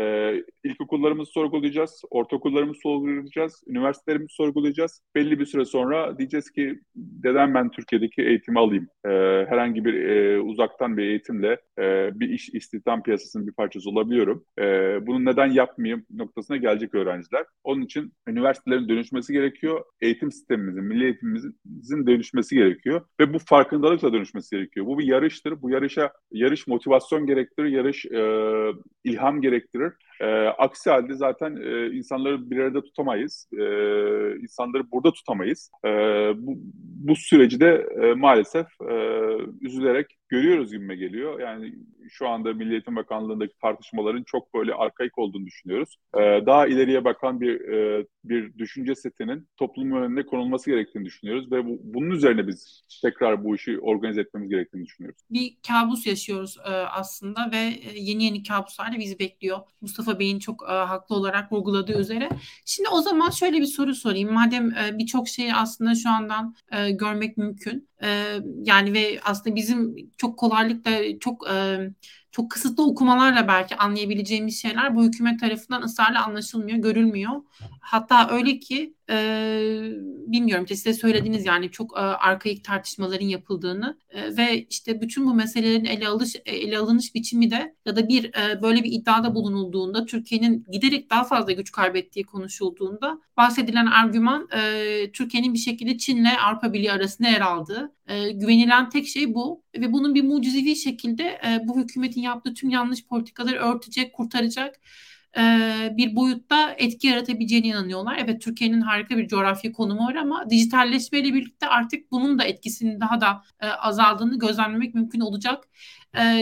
ilkokullarımızı sorgulayacağız, ortaokullarımızı sorgulayacağız, üniversitelerimizi sorgulayacağız. Belli bir süre sonra diyeceğiz ki neden ben Türkiye'deki eğitimi alayım? E, herhangi bir e, uzaktan bir eğitimle e, bir iş istihdam piyasasının bir parçası olabiliyorum. E, bunu neden yapmayayım noktasına gelecek öğrenciler. Onun için üniversitelerin dönüşmesi gerekiyor. Eğitim sistemimizin, milli eğitimimizin dönüşmesi gerekiyor. Ve bu farkındalıkla dönüşmesi gerekiyor. Bu bir yarıştır. Bu yarışa yarış motivasyon gerektirir, yarış e, ilham gerektirir. E, aksi halde zaten e, insanları bir arada tutamayız. E, insanları burada tutamayız. E, bu, bu süreci de e, maalesef e, üzülerek görüyoruz gibime geliyor. Yani şu anda Milli Eğitim Bakanlığı'ndaki tartışmaların çok böyle arkaik olduğunu düşünüyoruz. Ee, daha ileriye bakan bir e, bir düşünce setinin toplumun önüne konulması gerektiğini düşünüyoruz ve bu, bunun üzerine biz tekrar bu işi organize etmemiz gerektiğini düşünüyoruz. Bir kabus yaşıyoruz e, aslında ve e, yeni yeni kabuslar da bizi bekliyor. Mustafa Bey'in çok e, haklı olarak vurguladığı üzere. Şimdi o zaman şöyle bir soru sorayım. Madem e, birçok şeyi aslında şu andan e, görmek mümkün. Yani ve aslında bizim çok kolaylıkla çok e, çok kısıtlı okumalarla belki anlayabileceğimiz şeyler bu hükümet tarafından ısrarla anlaşılmıyor, görülmüyor. Hatta öyle ki e, bilmiyorum işte size söylediğiniz yani çok e, arkaik tartışmaların yapıldığını e, ve işte bütün bu meselelerin ele alış ele alınış biçimi de ya da bir e, böyle bir iddiada bulunulduğunda Türkiye'nin giderek daha fazla güç kaybettiği konuşulduğunda bahsedilen argüman e, Türkiye'nin bir şekilde Çin'le Avrupa Birliği arasında yer aldığı E, güvenilen tek şey bu ve bunun bir mucizevi şekilde e, bu hükümetin yaptığı tüm yanlış politikaları örtecek, kurtaracak bir boyutta etki yaratabileceğine inanıyorlar. Evet Türkiye'nin harika bir coğrafya konumu var ama dijitalleşmeyle birlikte artık bunun da etkisinin daha da azaldığını gözlemlemek mümkün olacak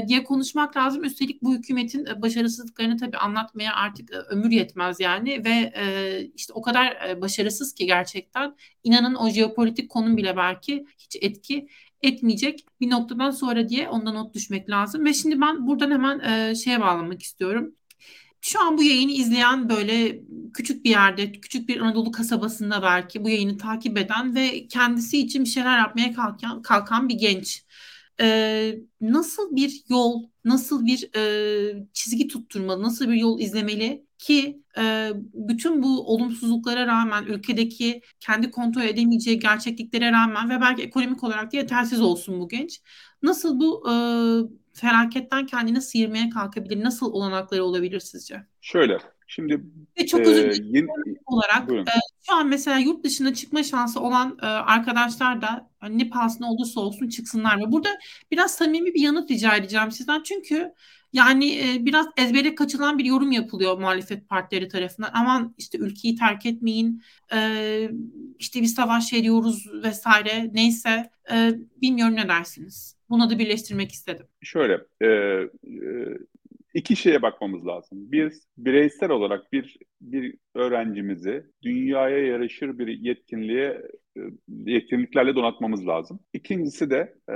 diye konuşmak lazım. Üstelik bu hükümetin başarısızlıklarını tabii anlatmaya artık ömür yetmez yani ve işte o kadar başarısız ki gerçekten inanın o jeopolitik konum bile belki hiç etki etmeyecek bir noktadan sonra diye ondan not düşmek lazım. Ve şimdi ben buradan hemen e, şeye bağlamak istiyorum şu an bu yayını izleyen böyle küçük bir yerde, küçük bir Anadolu kasabasında belki bu yayını takip eden ve kendisi için bir şeyler yapmaya kalkan, kalkan bir genç. Ee, nasıl bir yol, nasıl bir e, çizgi tutturmalı, nasıl bir yol izlemeli ki e, bütün bu olumsuzluklara rağmen ülkedeki kendi kontrol edemeyeceği gerçekliklere rağmen ve belki ekonomik olarak da yetersiz olsun bu genç. Nasıl bu e, felaketten kendini sıyırmaya kalkabilir? Nasıl olanakları olabilir sizce? Şöyle, şimdi Ve çok özür dilerim. Yeni, olarak e, şu an mesela yurt dışına çıkma şansı olan e, arkadaşlar da hani ne pahasına olursa olsun çıksınlar mı? Burada biraz samimi bir yanıt rica edeceğim sizden. Çünkü yani e, biraz ezbere kaçılan bir yorum yapılıyor muhalefet partileri tarafından. Aman işte ülkeyi terk etmeyin, e, işte bir savaş veriyoruz vesaire neyse. E, bilmiyorum ne dersiniz? Buna da birleştirmek istedim. Şöyle, iki şeye bakmamız lazım. Bir, bireysel olarak bir bir öğrencimizi dünyaya yarışır bir yetkinliğe yetkinliklerle donatmamız lazım. İkincisi de e,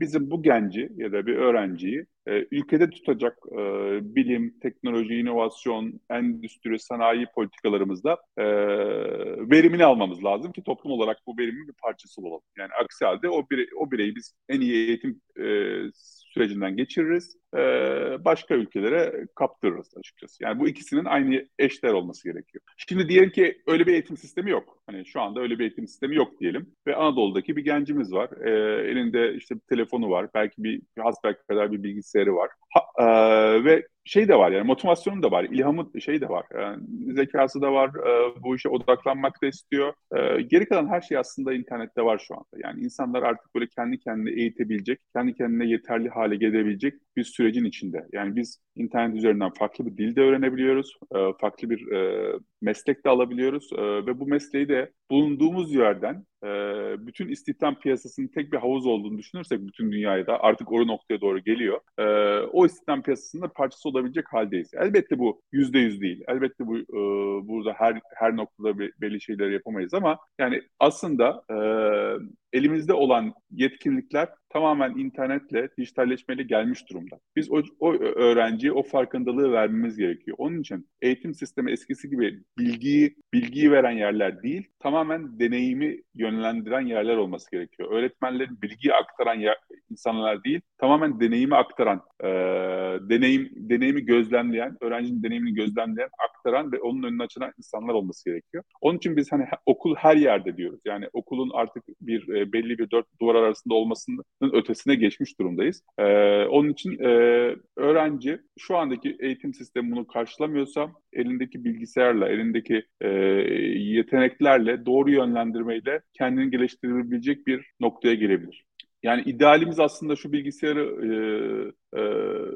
bizim bu genci ya da bir öğrenciyi e, ülkede tutacak e, bilim, teknoloji, inovasyon, endüstri, sanayi politikalarımızda e, verimini almamız lazım ki toplum olarak bu verimin bir parçası olalım. Yani aksi halde o, birey, o bireyi biz en iyi eğitim e, sürecinden geçiririz, e, başka ülkelere kaptırırız açıkçası. Yani bu ikisinin aynı eşler olması gerekiyor. Şimdi diyelim ki öyle bir eğitim sistemi yok. Hani şu anda öyle bir eğitim sistemi yok diyelim. Ve Anadolu'daki bir gencimiz var. E, elinde işte bir telefonu var. Belki bir, kadar bir bilgisayarı var. Ha, e, ve şey de var yani motivasyonu da var, ilhamı şey de var, yani zekası da var, e, bu işe odaklanmak da istiyor. E, geri kalan her şey aslında internette var şu anda. Yani insanlar artık böyle kendi kendine eğitebilecek, kendi kendine yeterli hale gelebilecek bir sürecin içinde. Yani biz internet üzerinden farklı bir dil de öğrenebiliyoruz, e, farklı bir e, meslek de alabiliyoruz e, ve bu mesleği de bulunduğumuz yerden e, bütün istihdam piyasasının tek bir havuz olduğunu düşünürsek bütün dünyaya da artık o noktaya doğru geliyor. E, o istihdam piyasasının parçası olabilecek haldeyiz. Elbette bu yüzde yüz değil. Elbette bu e, burada her her noktada belli şeyler yapamayız ama yani aslında e, elimizde olan yetkinlikler tamamen internetle, dijitalleşmeyle gelmiş durumda. Biz o, o öğrenciye o farkındalığı vermemiz gerekiyor. Onun için eğitim sistemi eskisi gibi bilgiyi bilgiyi veren yerler değil, tamamen deneyimi yönlendiren yerler olması gerekiyor. Öğretmenlerin bilgiyi aktaran yer, insanlar değil, tamamen deneyimi aktaran, e, deneyim deneyimi gözlemleyen, öğrencinin deneyimini gözlemleyen, aktaran ve onun önünü açan insanlar olması gerekiyor. Onun için biz hani okul her yerde diyoruz. Yani okulun artık bir e, belli bir dört duvar arasında olmasının ötesine geçmiş durumdayız. E, onun için e, öğrenci şu andaki eğitim sistemi bunu karşılamıyorsa elindeki bilgisayarla, elindeki e, yeteneklerle, doğru yönlendirmeyle kendini geliştirebilecek bir noktaya gelebilir. Yani idealimiz aslında şu bilgisayarı e, e,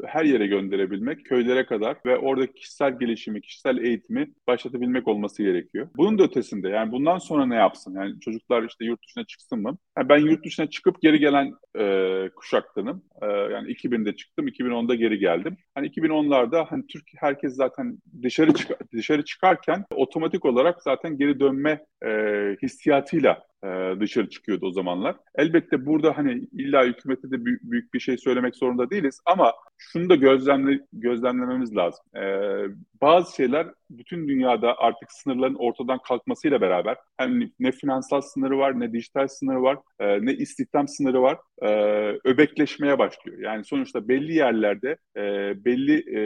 her yere gönderebilmek, köylere kadar ve orada kişisel gelişimi, kişisel eğitimi başlatabilmek olması gerekiyor. Bunun da ötesinde yani bundan sonra ne yapsın? Yani çocuklar işte yurt dışına çıksın mı? Yani ben yurt dışına çıkıp geri gelen e, kuşaktanım. E, yani 2000'de çıktım, 2010'da geri geldim. Hani 2010'larda hani Türk herkes zaten dışarı çık dışarı çıkarken otomatik olarak zaten geri dönme e, hissiyatıyla e, dışarı çıkıyordu o zamanlar. Elbette burada hani illa hükümete de büyük bir şey söylemek zorunda değiliz ama şunu da gözlemle, gözlemlememiz lazım. Ee, bazı şeyler bütün dünyada artık sınırların ortadan kalkmasıyla beraber hem ne finansal sınırı var, ne dijital sınırı var, e, ne istihdam sınırı var, e, öbekleşmeye başlıyor. Yani sonuçta belli yerlerde e, belli e,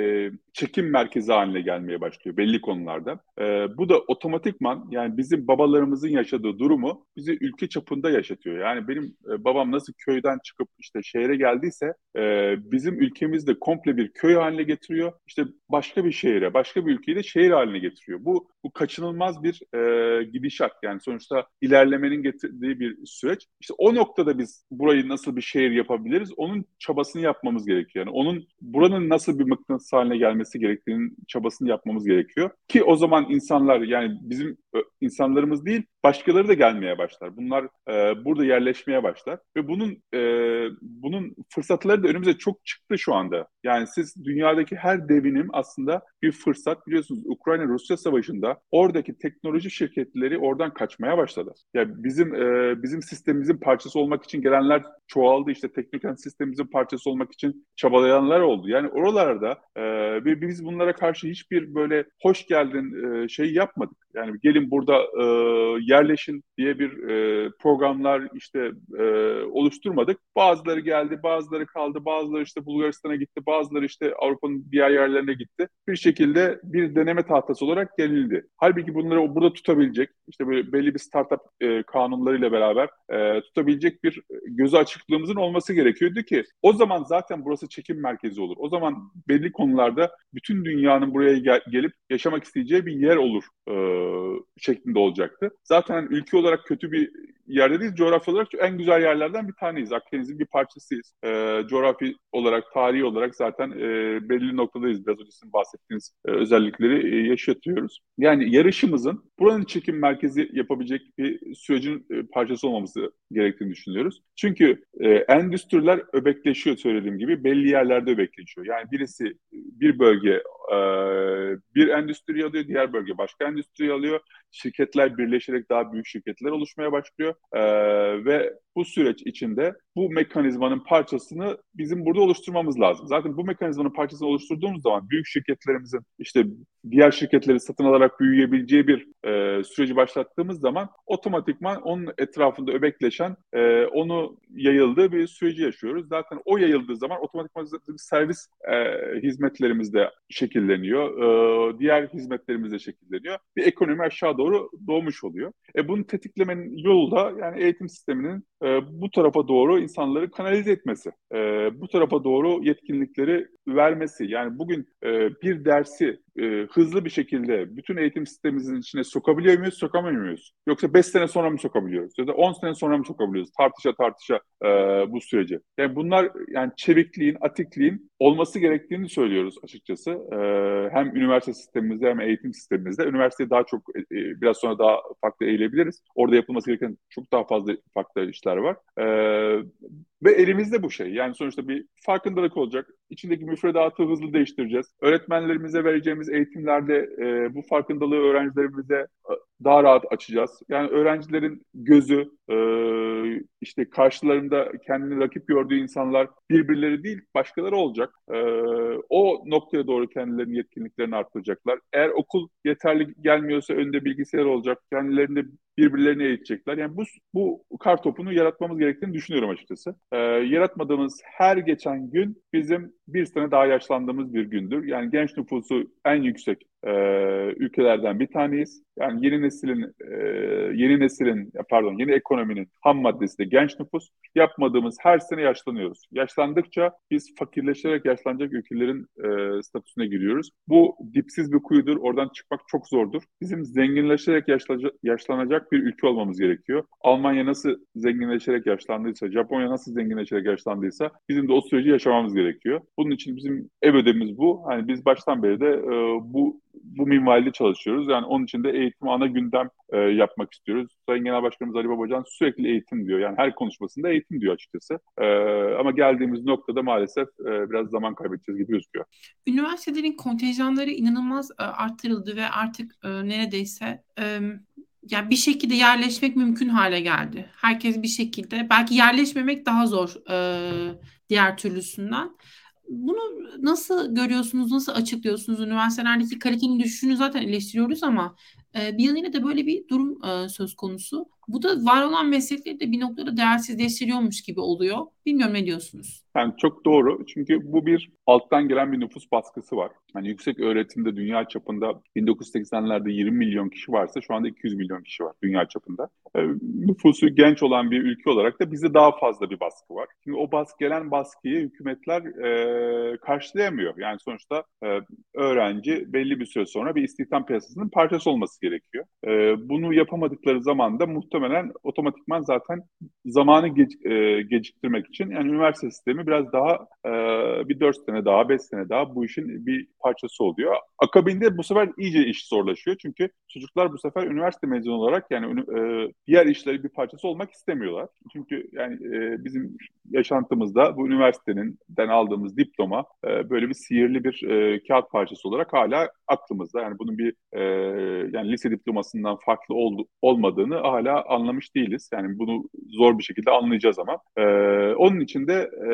çekim merkezi haline gelmeye başlıyor belli konularda. E, bu da otomatikman yani bizim babalarımızın yaşadığı durumu bizi ülke çapında yaşatıyor. Yani benim e, babam nasıl köyden çıkıp işte şehre geldiyse e, bizim ülkemiz de komple bir köy haline getiriyor. İşte başka bir şehre, başka bir ülkeyi de şehir haline getiriyor. Bu bu kaçınılmaz bir e, gidişat. Yani sonuçta ilerlemenin getirdiği bir süreç. İşte o noktada biz burayı nasıl bir şehir yapabiliriz? Onun çabasını yapmamız gerekiyor. Yani onun buranın nasıl bir mıknatıs haline gelmesi gerektiğinin çabasını yapmamız gerekiyor. Ki o zaman insanlar yani bizim insanlarımız değil başkaları da gelmeye başlar. Bunlar e, burada yerleşmeye başlar ve bunun e, bunun fırsatları da önümüze çok çıktı şu anda. Yani siz dünyadaki her devinim aslında bir fırsat. Biliyorsunuz Ukrayna-Rusya savaşında oradaki teknoloji şirketleri oradan kaçmaya başladı. Yani bizim e, bizim sistemimizin parçası olmak için gelenler çoğaldı. İşte teknokent sistemimizin parçası olmak için çabalayanlar oldu. Yani oralarda e, biz bunlara karşı hiçbir böyle hoş geldin e, şey yapmadık. Yani gelin burada e, yerleşin diye bir e, programlar işte e, oluşturmadık. Bazıları geldi, bazıları kaldı, bazıları işte Bulgaristan'a gitti, bazıları işte Avrupa'nın diğer yerlerine gitti. Bir şekilde bir deneme tahtası olarak gelindi. Halbuki bunları burada tutabilecek, işte böyle belli bir startup e, kanunlarıyla beraber e, tutabilecek bir gözü açıklığımızın olması gerekiyordu ki o zaman zaten burası çekim merkezi olur. O zaman belli konularda bütün dünyanın buraya gel- gelip yaşamak isteyeceği bir yer olur e, şeklinde olacaktı. Zaten ülke olarak kötü bir yerde değil, coğrafya olarak en güzel yerlerden bir taneyiz. Akdeniz'in bir parçasıyız. E, coğrafi olarak, tarihi olarak zaten e, belli noktadayız. Biraz önce sizin bahsettiğiniz e, özellikleri e, yaşatıyoruz. Yani yarışımızın buranın çekim merkezi yapabilecek bir sürecin e, parçası olmamızı gerektiğini düşünüyoruz. Çünkü e, endüstriler öbekleşiyor söylediğim gibi. Belli yerlerde öbekleşiyor. Yani birisi bir bölge e, bir endüstri alıyor, diğer bölge başka endüstri alıyor. Şirketler birleşerek daha büyük şirketler oluşmaya başlıyor. E, ve bu süreç içinde bu mekanizmanın parçasını bizim burada oluşturmamız lazım. Zaten bu mekanizmanın parçasını oluşturduğumuz zaman büyük şirketlerimizin işte diğer şirketleri satın alarak büyüyebileceği bir e, süreci başlattığımız zaman otomatikman onun etrafında öbekleşen, e, onu yayıldığı bir süreci yaşıyoruz. Zaten o yayıldığı zaman otomatikman servis e, hizmetlerimiz de şekilleniyor. E, diğer hizmetlerimiz de şekilleniyor. Bir ekonomi aşağı doğru doğmuş oluyor. E, bunu tetiklemenin yolu da yani eğitim sisteminin e, bu tarafa doğru insanları kanalize etmesi, e, bu tarafa doğru yetkinlikleri vermesi. Yani bugün e, bir dersi e, hızlı bir şekilde bütün eğitim sistemimizin içine sokabiliyor muyuz, sokamıyor muyuz? Yoksa 5 sene sonra mı sokabiliyoruz? Ya da 10 sene sonra mı sokabiliyoruz? Tartışa tartışa e, bu süreci. Yani bunlar yani çevikliğin, atikliğin olması gerektiğini söylüyoruz açıkçası. E, hem üniversite sistemimizde hem eğitim sistemimizde. Üniversiteye daha çok e, e, biraz sonra daha farklı eğilebiliriz. Orada yapılması gereken çok daha fazla farklı işler var. E, ve elimizde bu şey. Yani sonuçta bir farkındalık olacak. İçindeki müfredatı hızlı değiştireceğiz. Öğretmenlerimize vereceğimiz eğitimlerde e, bu farkındalığı öğrencilerimize daha rahat açacağız. Yani öğrencilerin gözü, e, işte karşılarında kendini rakip gördüğü insanlar birbirleri değil, başkaları olacak. E, o noktaya doğru kendilerinin yetkinliklerini arttıracaklar. Eğer okul yeterli gelmiyorsa önde bilgisayar olacak. Kendilerini birbirlerini eğitecekler. Yani bu, bu kar topunu yaratmamız gerektiğini düşünüyorum açıkçası. E, yaratmadığımız her geçen gün bizim bir sene daha yaşlandığımız bir gündür. Yani genç nüfusu en yüksek e, ülkelerden bir taneyiz. Yani yeni neslin e, yeni neslin pardon yeni ekonominin ham maddesi de genç nüfus. Yapmadığımız her sene yaşlanıyoruz. Yaşlandıkça biz fakirleşerek yaşlanacak ülkelerin e, statüsüne giriyoruz. Bu dipsiz bir kuyudur. Oradan çıkmak çok zordur. Bizim zenginleşerek yaşlanacak bir ülke olmamız gerekiyor. Almanya nasıl zenginleşerek yaşlandıysa, Japonya nasıl zenginleşerek yaşlandıysa bizim de o süreci yaşamamız gerekiyor. Bunun için bizim ev ödevimiz bu. Hani biz baştan beri de e, bu bu minvalde çalışıyoruz. Yani onun için de eğitim ana gündem e, yapmak istiyoruz. Sayın Genel Başkanımız Ali Babacan sürekli eğitim diyor. Yani her konuşmasında eğitim diyor açıkçası. E, ama geldiğimiz noktada maalesef e, biraz zaman kaybedeceğiz gibi gözüküyor. Üniversitelerin kontenjanları inanılmaz e, arttırıldı ve artık e, neredeyse e, yani bir şekilde yerleşmek mümkün hale geldi. Herkes bir şekilde belki yerleşmemek daha zor e, diğer türlüsünden. Bunu nasıl görüyorsunuz, nasıl açıklıyorsunuz? Üniversitelerdeki kalitenin düşüşünü zaten eleştiriyoruz ama bir yanıyla da böyle bir durum e, söz konusu. Bu da var olan meslekleri de bir noktada değersizleştiriyormuş gibi oluyor. Bilmiyorum ne diyorsunuz? Yani çok doğru. Çünkü bu bir alttan gelen bir nüfus baskısı var. Yani yüksek öğretimde dünya çapında 1980'lerde 20 milyon kişi varsa şu anda 200 milyon kişi var dünya çapında. E, nüfusu genç olan bir ülke olarak da bize daha fazla bir baskı var. Şimdi o baskı gelen baskıyı hükümetler e, karşılayamıyor. Yani sonuçta e, öğrenci belli bir süre sonra bir istihdam piyasasının parçası olması gerekiyor. E, bunu yapamadıkları zaman da muhtemelen otomatikman zaten zamanı ge- e, geciktirmek için yani üniversite sistemi biraz daha e, bir 4 sene daha 5 sene daha bu işin bir parçası oluyor. Akabinde bu sefer iyice iş zorlaşıyor. Çünkü çocuklar bu sefer üniversite mezunu olarak yani e, diğer işleri bir parçası olmak istemiyorlar. Çünkü yani e, bizim yaşantımızda bu üniversitenin den aldığımız diploma e, böyle bir sihirli bir e, kağıt parçası olarak hala aklımızda. Yani bunun bir e, yani lise diplomasından farklı oldu, olmadığını hala anlamış değiliz. Yani bunu zor bir şekilde anlayacağız ama. E, onun için de e,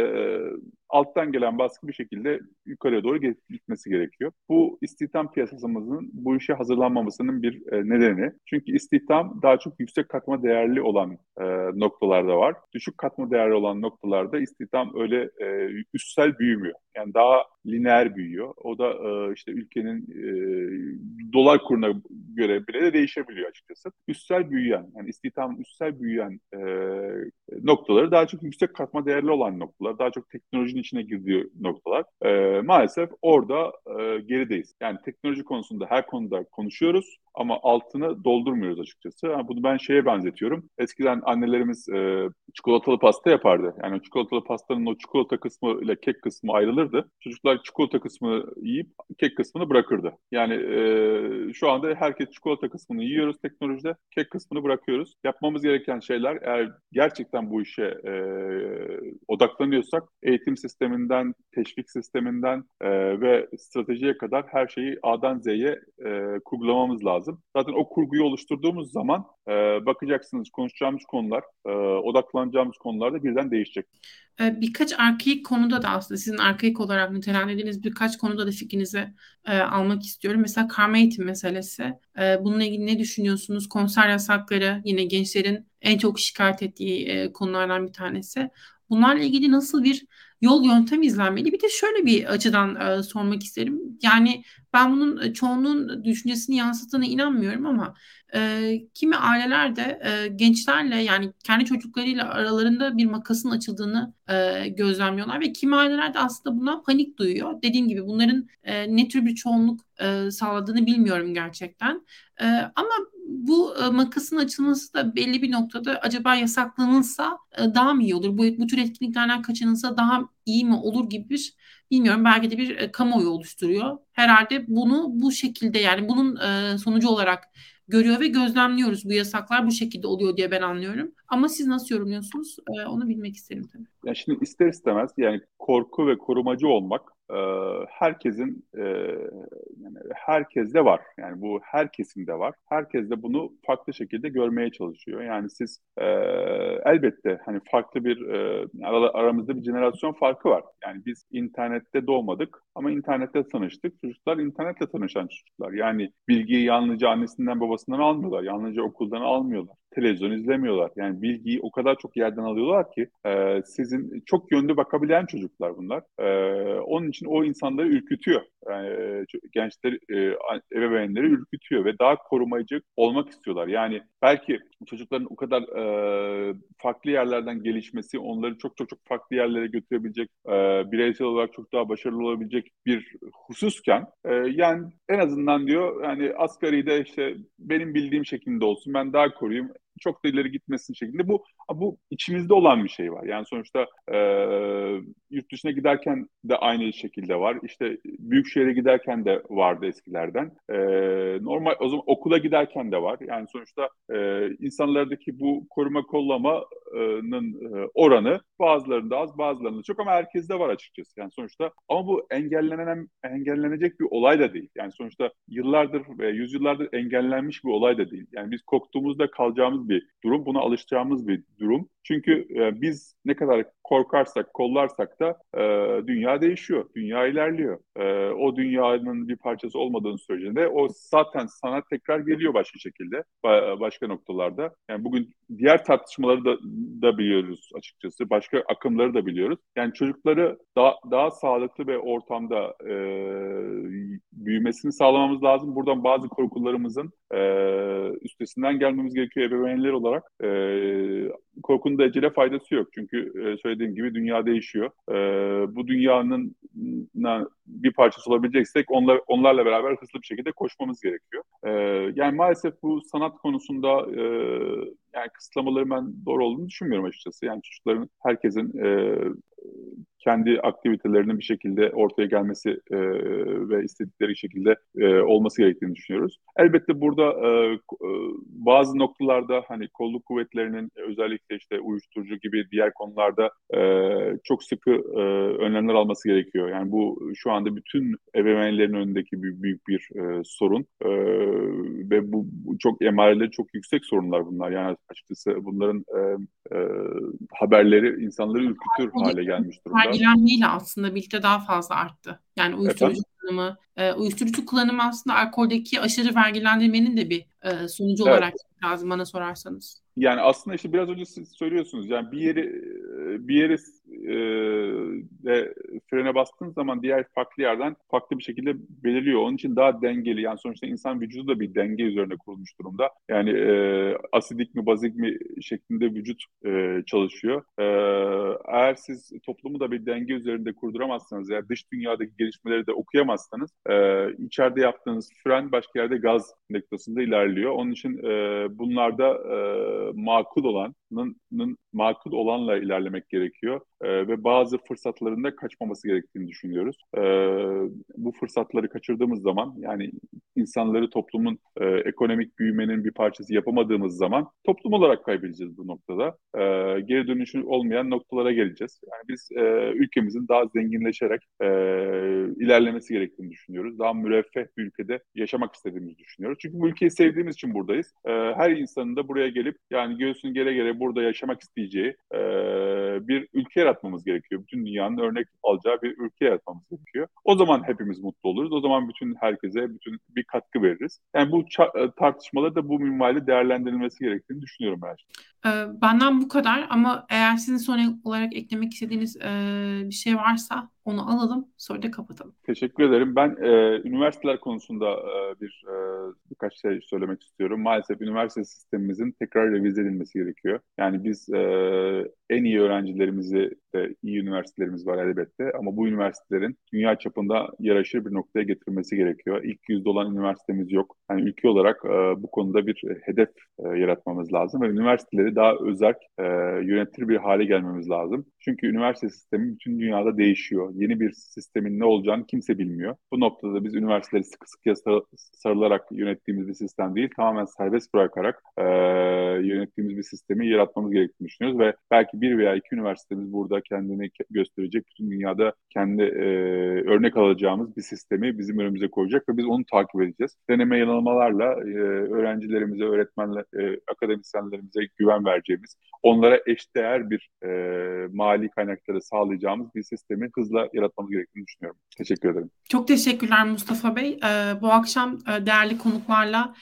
alttan gelen baskı bir şekilde yukarıya doğru gitmesi gerekiyor. Bu istihdam piyasasımızın bu işe hazırlanmamasının bir e, nedeni. Çünkü istihdam daha çok yüksek katma değerli olan e, noktalarda var. Düşük katma değerli olan noktalarda istihdam öyle e, üstsel büyümüyor. Yani daha lineer büyüyor. O da e, işte ülkenin e, dolar kuruna göre bile de değişebiliyor açıkçası. Üstsel büyüyen, yani istihdam üstsel büyüyen e, noktaları daha çok yüksek katma değerli olan noktalar, daha çok teknolojinin içine girdiği noktalar. E, maalesef orada e, gerideyiz. Yani teknoloji konusunda her konuda konuşuyoruz ama altını doldurmuyoruz açıkçası. Yani bunu ben şeye benzetiyorum. Eskiden annelerimiz e, çikolatalı pasta yapardı. Yani çikolatalı pastanın o çikolata kısmı ile kek kısmı ayrılırdı. Çocuklar çikolata kısmını yiyip kek kısmını bırakırdı. Yani e, şu anda herkes çikolata kısmını yiyoruz teknolojide, kek kısmını bırakıyoruz. Yapmamız gereken şeyler eğer gerçekten bu işe e, odaklanıyorsak eğitim sisteminden, teşvik sisteminden e, ve stratejiye kadar her şeyi A'dan Z'ye e, kurgulamamız lazım. Zaten o kurguyu oluşturduğumuz zaman e, bakacaksınız konuşacağımız konular, e, odaklanacağımız konular da birden değişecek. Ee, birkaç arkaik konuda da aslında sizin arkaik olarak nitelendirdiğiniz birkaç konuda da fikrinizi e, almak istiyorum. Mesela karma eğitim meselesi. E, bununla ilgili ne düşünüyorsunuz? Konser yasakları yine gençlerin en çok şikayet ettiği e, konulardan bir tanesi. Bunlarla ilgili nasıl bir yol yöntem izlenmeli? Bir de şöyle bir açıdan e, sormak isterim. Yani ben bunun e, çoğunun düşüncesini yansıttığına inanmıyorum ama e, kimi aileler de e, gençlerle yani kendi çocuklarıyla aralarında bir makasın açıldığını e, gözlemliyorlar ve kimi aileler de aslında bundan panik duyuyor. Dediğim gibi bunların e, ne tür bir çoğunluk e, sağladığını bilmiyorum gerçekten. E, ama bu e, makasın açılması da belli bir noktada acaba yasaklanılsa e, daha mı iyi olur? Bu, bu tür etkinliklerden kaçınılsa daha iyi mi olur gibi bir bilmiyorum belki de bir e, kamuoyu oluşturuyor. Herhalde bunu bu şekilde yani bunun sonucu olarak görüyor ve gözlemliyoruz. Bu yasaklar bu şekilde oluyor diye ben anlıyorum. Ama siz nasıl yorumluyorsunuz? Onu bilmek isterim tabii. Ya şimdi ister istemez yani korku ve korumacı olmak e, herkesin e, yani herkeste var. Yani bu herkesinde var. Herkes de bunu farklı şekilde görmeye çalışıyor. Yani siz e, elbette hani farklı bir e, aramızda bir jenerasyon farkı var. Yani biz internette doğmadık ama internette tanıştık. Çocuklar internetle tanışan çocuklar. Yani bilgiyi yalnızca annesinden babasından almıyorlar. Yalnızca okuldan almıyorlar televizyon izlemiyorlar. Yani bilgiyi o kadar çok yerden alıyorlar ki e, sizin çok yönlü bakabilen çocuklar bunlar. E, onun için o insanları ürkütüyor. Yani, e, gençler, e, ebeveynleri ürkütüyor ve daha korumacı olmak istiyorlar. Yani belki çocukların o kadar e, farklı yerlerden gelişmesi onları çok çok çok farklı yerlere götürebilecek, e, bireysel olarak çok daha başarılı olabilecek bir hususken e, yani en azından diyor yani asgari de işte benim bildiğim şekilde olsun ben daha koruyayım çok da ileri gitmesin şeklinde. Bu bu içimizde olan bir şey var. Yani sonuçta e, yurt dışına giderken de aynı şekilde var. İşte büyük şehre giderken de vardı eskilerden. E, normal o zaman okula giderken de var. Yani sonuçta e, insanlardaki bu koruma kollamanın e, oranı bazılarında az bazılarında çok ama herkeste var açıkçası. Yani sonuçta ama bu engellenen engellenecek bir olay da değil. Yani sonuçta yıllardır ve yüzyıllardır engellenmiş bir olay da değil. Yani biz korktuğumuzda kalacağımız bir durum. Buna alışacağımız bir durum. Çünkü e, biz ne kadar korkarsak, kollarsak da e, dünya değişiyor, dünya ilerliyor. E, o dünyanın bir parçası olmadığın sürece de o zaten sana tekrar geliyor başka şekilde, başka noktalarda. Yani bugün diğer tartışmaları da, da biliyoruz açıkçası, başka akımları da biliyoruz. Yani çocukları daha, daha sağlıklı ve ortamda e, büyümesini sağlamamız lazım. Buradan bazı korkularımızın e, üstesinden gelmemiz gerekiyor ebeveynler olarak. E, korkunun da ecele faydası yok. Çünkü e, söylediğim gibi dünya değişiyor. E, bu dünyanın bir parçası olabileceksek onlar, onlarla beraber hızlı bir şekilde koşmamız gerekiyor. E, yani maalesef bu sanat konusunda e, yani kısıtlamaları ben doğru olduğunu düşünmüyorum açıkçası. Yani çocukların, herkesin e, kendi aktivitelerinin bir şekilde ortaya gelmesi e, ve istedikleri şekilde e, olması gerektiğini düşünüyoruz. Elbette burada e, e, bazı noktalarda hani kolluk kuvvetlerinin özellikle işte uyuşturucu gibi diğer konularda e, çok sıkı e, önlemler alması gerekiyor. Yani bu şu anda bütün ebeveynlerin önündeki büyük, büyük bir e, sorun e, ve bu, bu çok emareleri çok yüksek sorunlar bunlar. Yani açıkçası bunların e, e, haberleri insanları ürkütür hale gelmiş durumda vergilenmeyle aslında birlikte daha fazla arttı. Yani uyuşturucu Efendim? kullanımı, e, uyuşturucu kullanımı aslında alkoldeki aşırı vergilendirmenin de bir e, sonucu evet. olarak lazım bana sorarsanız. Yani aslında işte biraz önce siz söylüyorsunuz yani bir yeri bir yeri e, de frene bastığın zaman diğer farklı yerden farklı bir şekilde belirliyor. Onun için daha dengeli yani sonuçta insan vücudu da bir denge üzerine kurulmuş durumda. Yani e, asidik mi bazik mi şeklinde vücut e, çalışıyor. E, eğer siz toplumu da bir denge üzerinde kurduramazsanız yani dış dünyadaki gelişmeleri de okuyamazsanız e, içeride yaptığınız fren başka yerde gaz noktasında ilerliyor. Onun için e, bunlarda e, makul olanın makul olanla ilerlemek gerekiyor e, ve bazı fırsatlarında kaçmaması gerektiğini düşünüyoruz. E, bu fırsatları kaçırdığımız zaman yani insanları toplumun e, ekonomik büyümenin bir parçası yapamadığımız zaman toplum olarak kaybedeceğiz bu noktada. E, geri dönüşü olmayan noktalara geleceğiz. Yani biz e, ülkemizin daha zenginleşerek e, ilerlemesi gerektiğini düşünüyoruz. Daha müreffeh bir ülkede yaşamak istediğimizi düşünüyoruz. Çünkü bu ülkeyi sevdiğimiz için buradayız. Her insanın da buraya gelip yani göğsünü gere gere burada yaşamak isteyeceği bir ülke yaratmamız gerekiyor. Bütün dünyanın örnek alacağı bir ülke yaratmamız gerekiyor. O zaman hepimiz mutlu oluruz. O zaman bütün herkese bütün bir katkı veririz. Yani bu e, tartışmaları da bu minvalde değerlendirilmesi gerektiğini düşünüyorum ben. Ee, benden bu kadar ama eğer sizin son olarak eklemek istediğiniz e, bir şey varsa onu alalım sonra da kapatalım. Teşekkür ederim. Ben e, üniversiteler konusunda e, bir e, birkaç şey söylemek istiyorum. Maalesef üniversite sistemimizin tekrar revize edilmesi gerekiyor. Yani biz e, en iyi öğrencilerimizi de iyi üniversitelerimiz var elbette ama bu üniversitelerin dünya çapında yaraşır bir noktaya getirmesi gerekiyor. İlk yüzde olan üniversitemiz yok. Yani ülke olarak e, bu konuda bir hedef e, yaratmamız lazım ve üniversiteleri daha özel e, yönetir bir hale gelmemiz lazım. Çünkü üniversite sistemi bütün dünyada değişiyor. Yeni bir sistemin ne olacağını kimse bilmiyor. Bu noktada biz üniversiteleri sıkı sıkıya sarılarak yönettiğimiz bir sistem değil, tamamen serbest bırakarak e, yönettiğimiz bir sistemi yaratmamız gerektiğini düşünüyoruz ve belki bir veya iki üniversitemiz burada kendini gösterecek, bütün dünyada kendi e, örnek alacağımız bir sistemi bizim önümüze koyacak ve biz onu takip edeceğiz. Deneme yanılmalarla e, öğrencilerimize, öğretmenler, e, akademisyenlerimize güven vereceğimiz, onlara eşdeğer bir e, mali kaynakları sağlayacağımız bir sistemi hızla yaratmamız gerektiğini düşünüyorum. Teşekkür ederim. Çok teşekkürler Mustafa Bey. Ee, bu akşam e, değerli konuklarla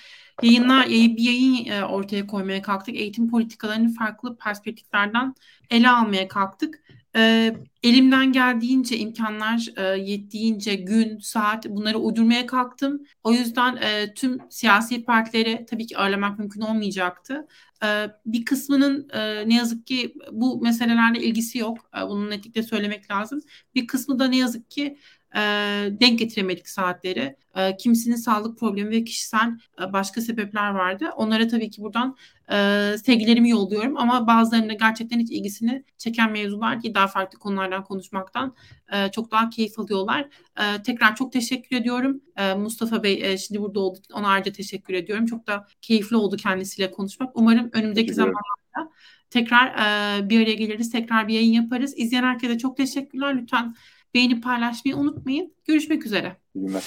yayınlar, bir yayın e, ortaya koymaya kalktık. Eğitim politikalarını farklı perspektiflerden ele almaya kalktık. E, elimden geldiğince imkanlar e, yettiğince gün, saat bunları uydurmaya kalktım. O yüzden tüm siyasi partileri tabii ki ağırlamak mümkün olmayacaktı. E, bir kısmının e, ne yazık ki bu meselelerle ilgisi yok. E, bunu netlikle söylemek lazım. Bir kısmı da ne yazık ki e, denk getiremedik saatleri. E, kimisinin sağlık problemi ve kişisel e, başka sebepler vardı. Onlara tabii ki buradan e, sevgilerimi yolluyorum ama bazılarında gerçekten hiç ilgisini çeken mevzular ki daha farklı konulardan konuşmaktan e, çok daha keyif alıyorlar. E, tekrar çok teşekkür ediyorum. E, Mustafa Bey e, şimdi burada oldu. Ona ayrıca teşekkür ediyorum. Çok da keyifli oldu kendisiyle konuşmak. Umarım önümüzdeki zamanlarda tekrar e, bir araya geliriz. Tekrar bir yayın yaparız. İzleyen herkese çok teşekkürler. Lütfen Beğenip paylaşmayı unutmayın. Görüşmek üzere. İyi günler.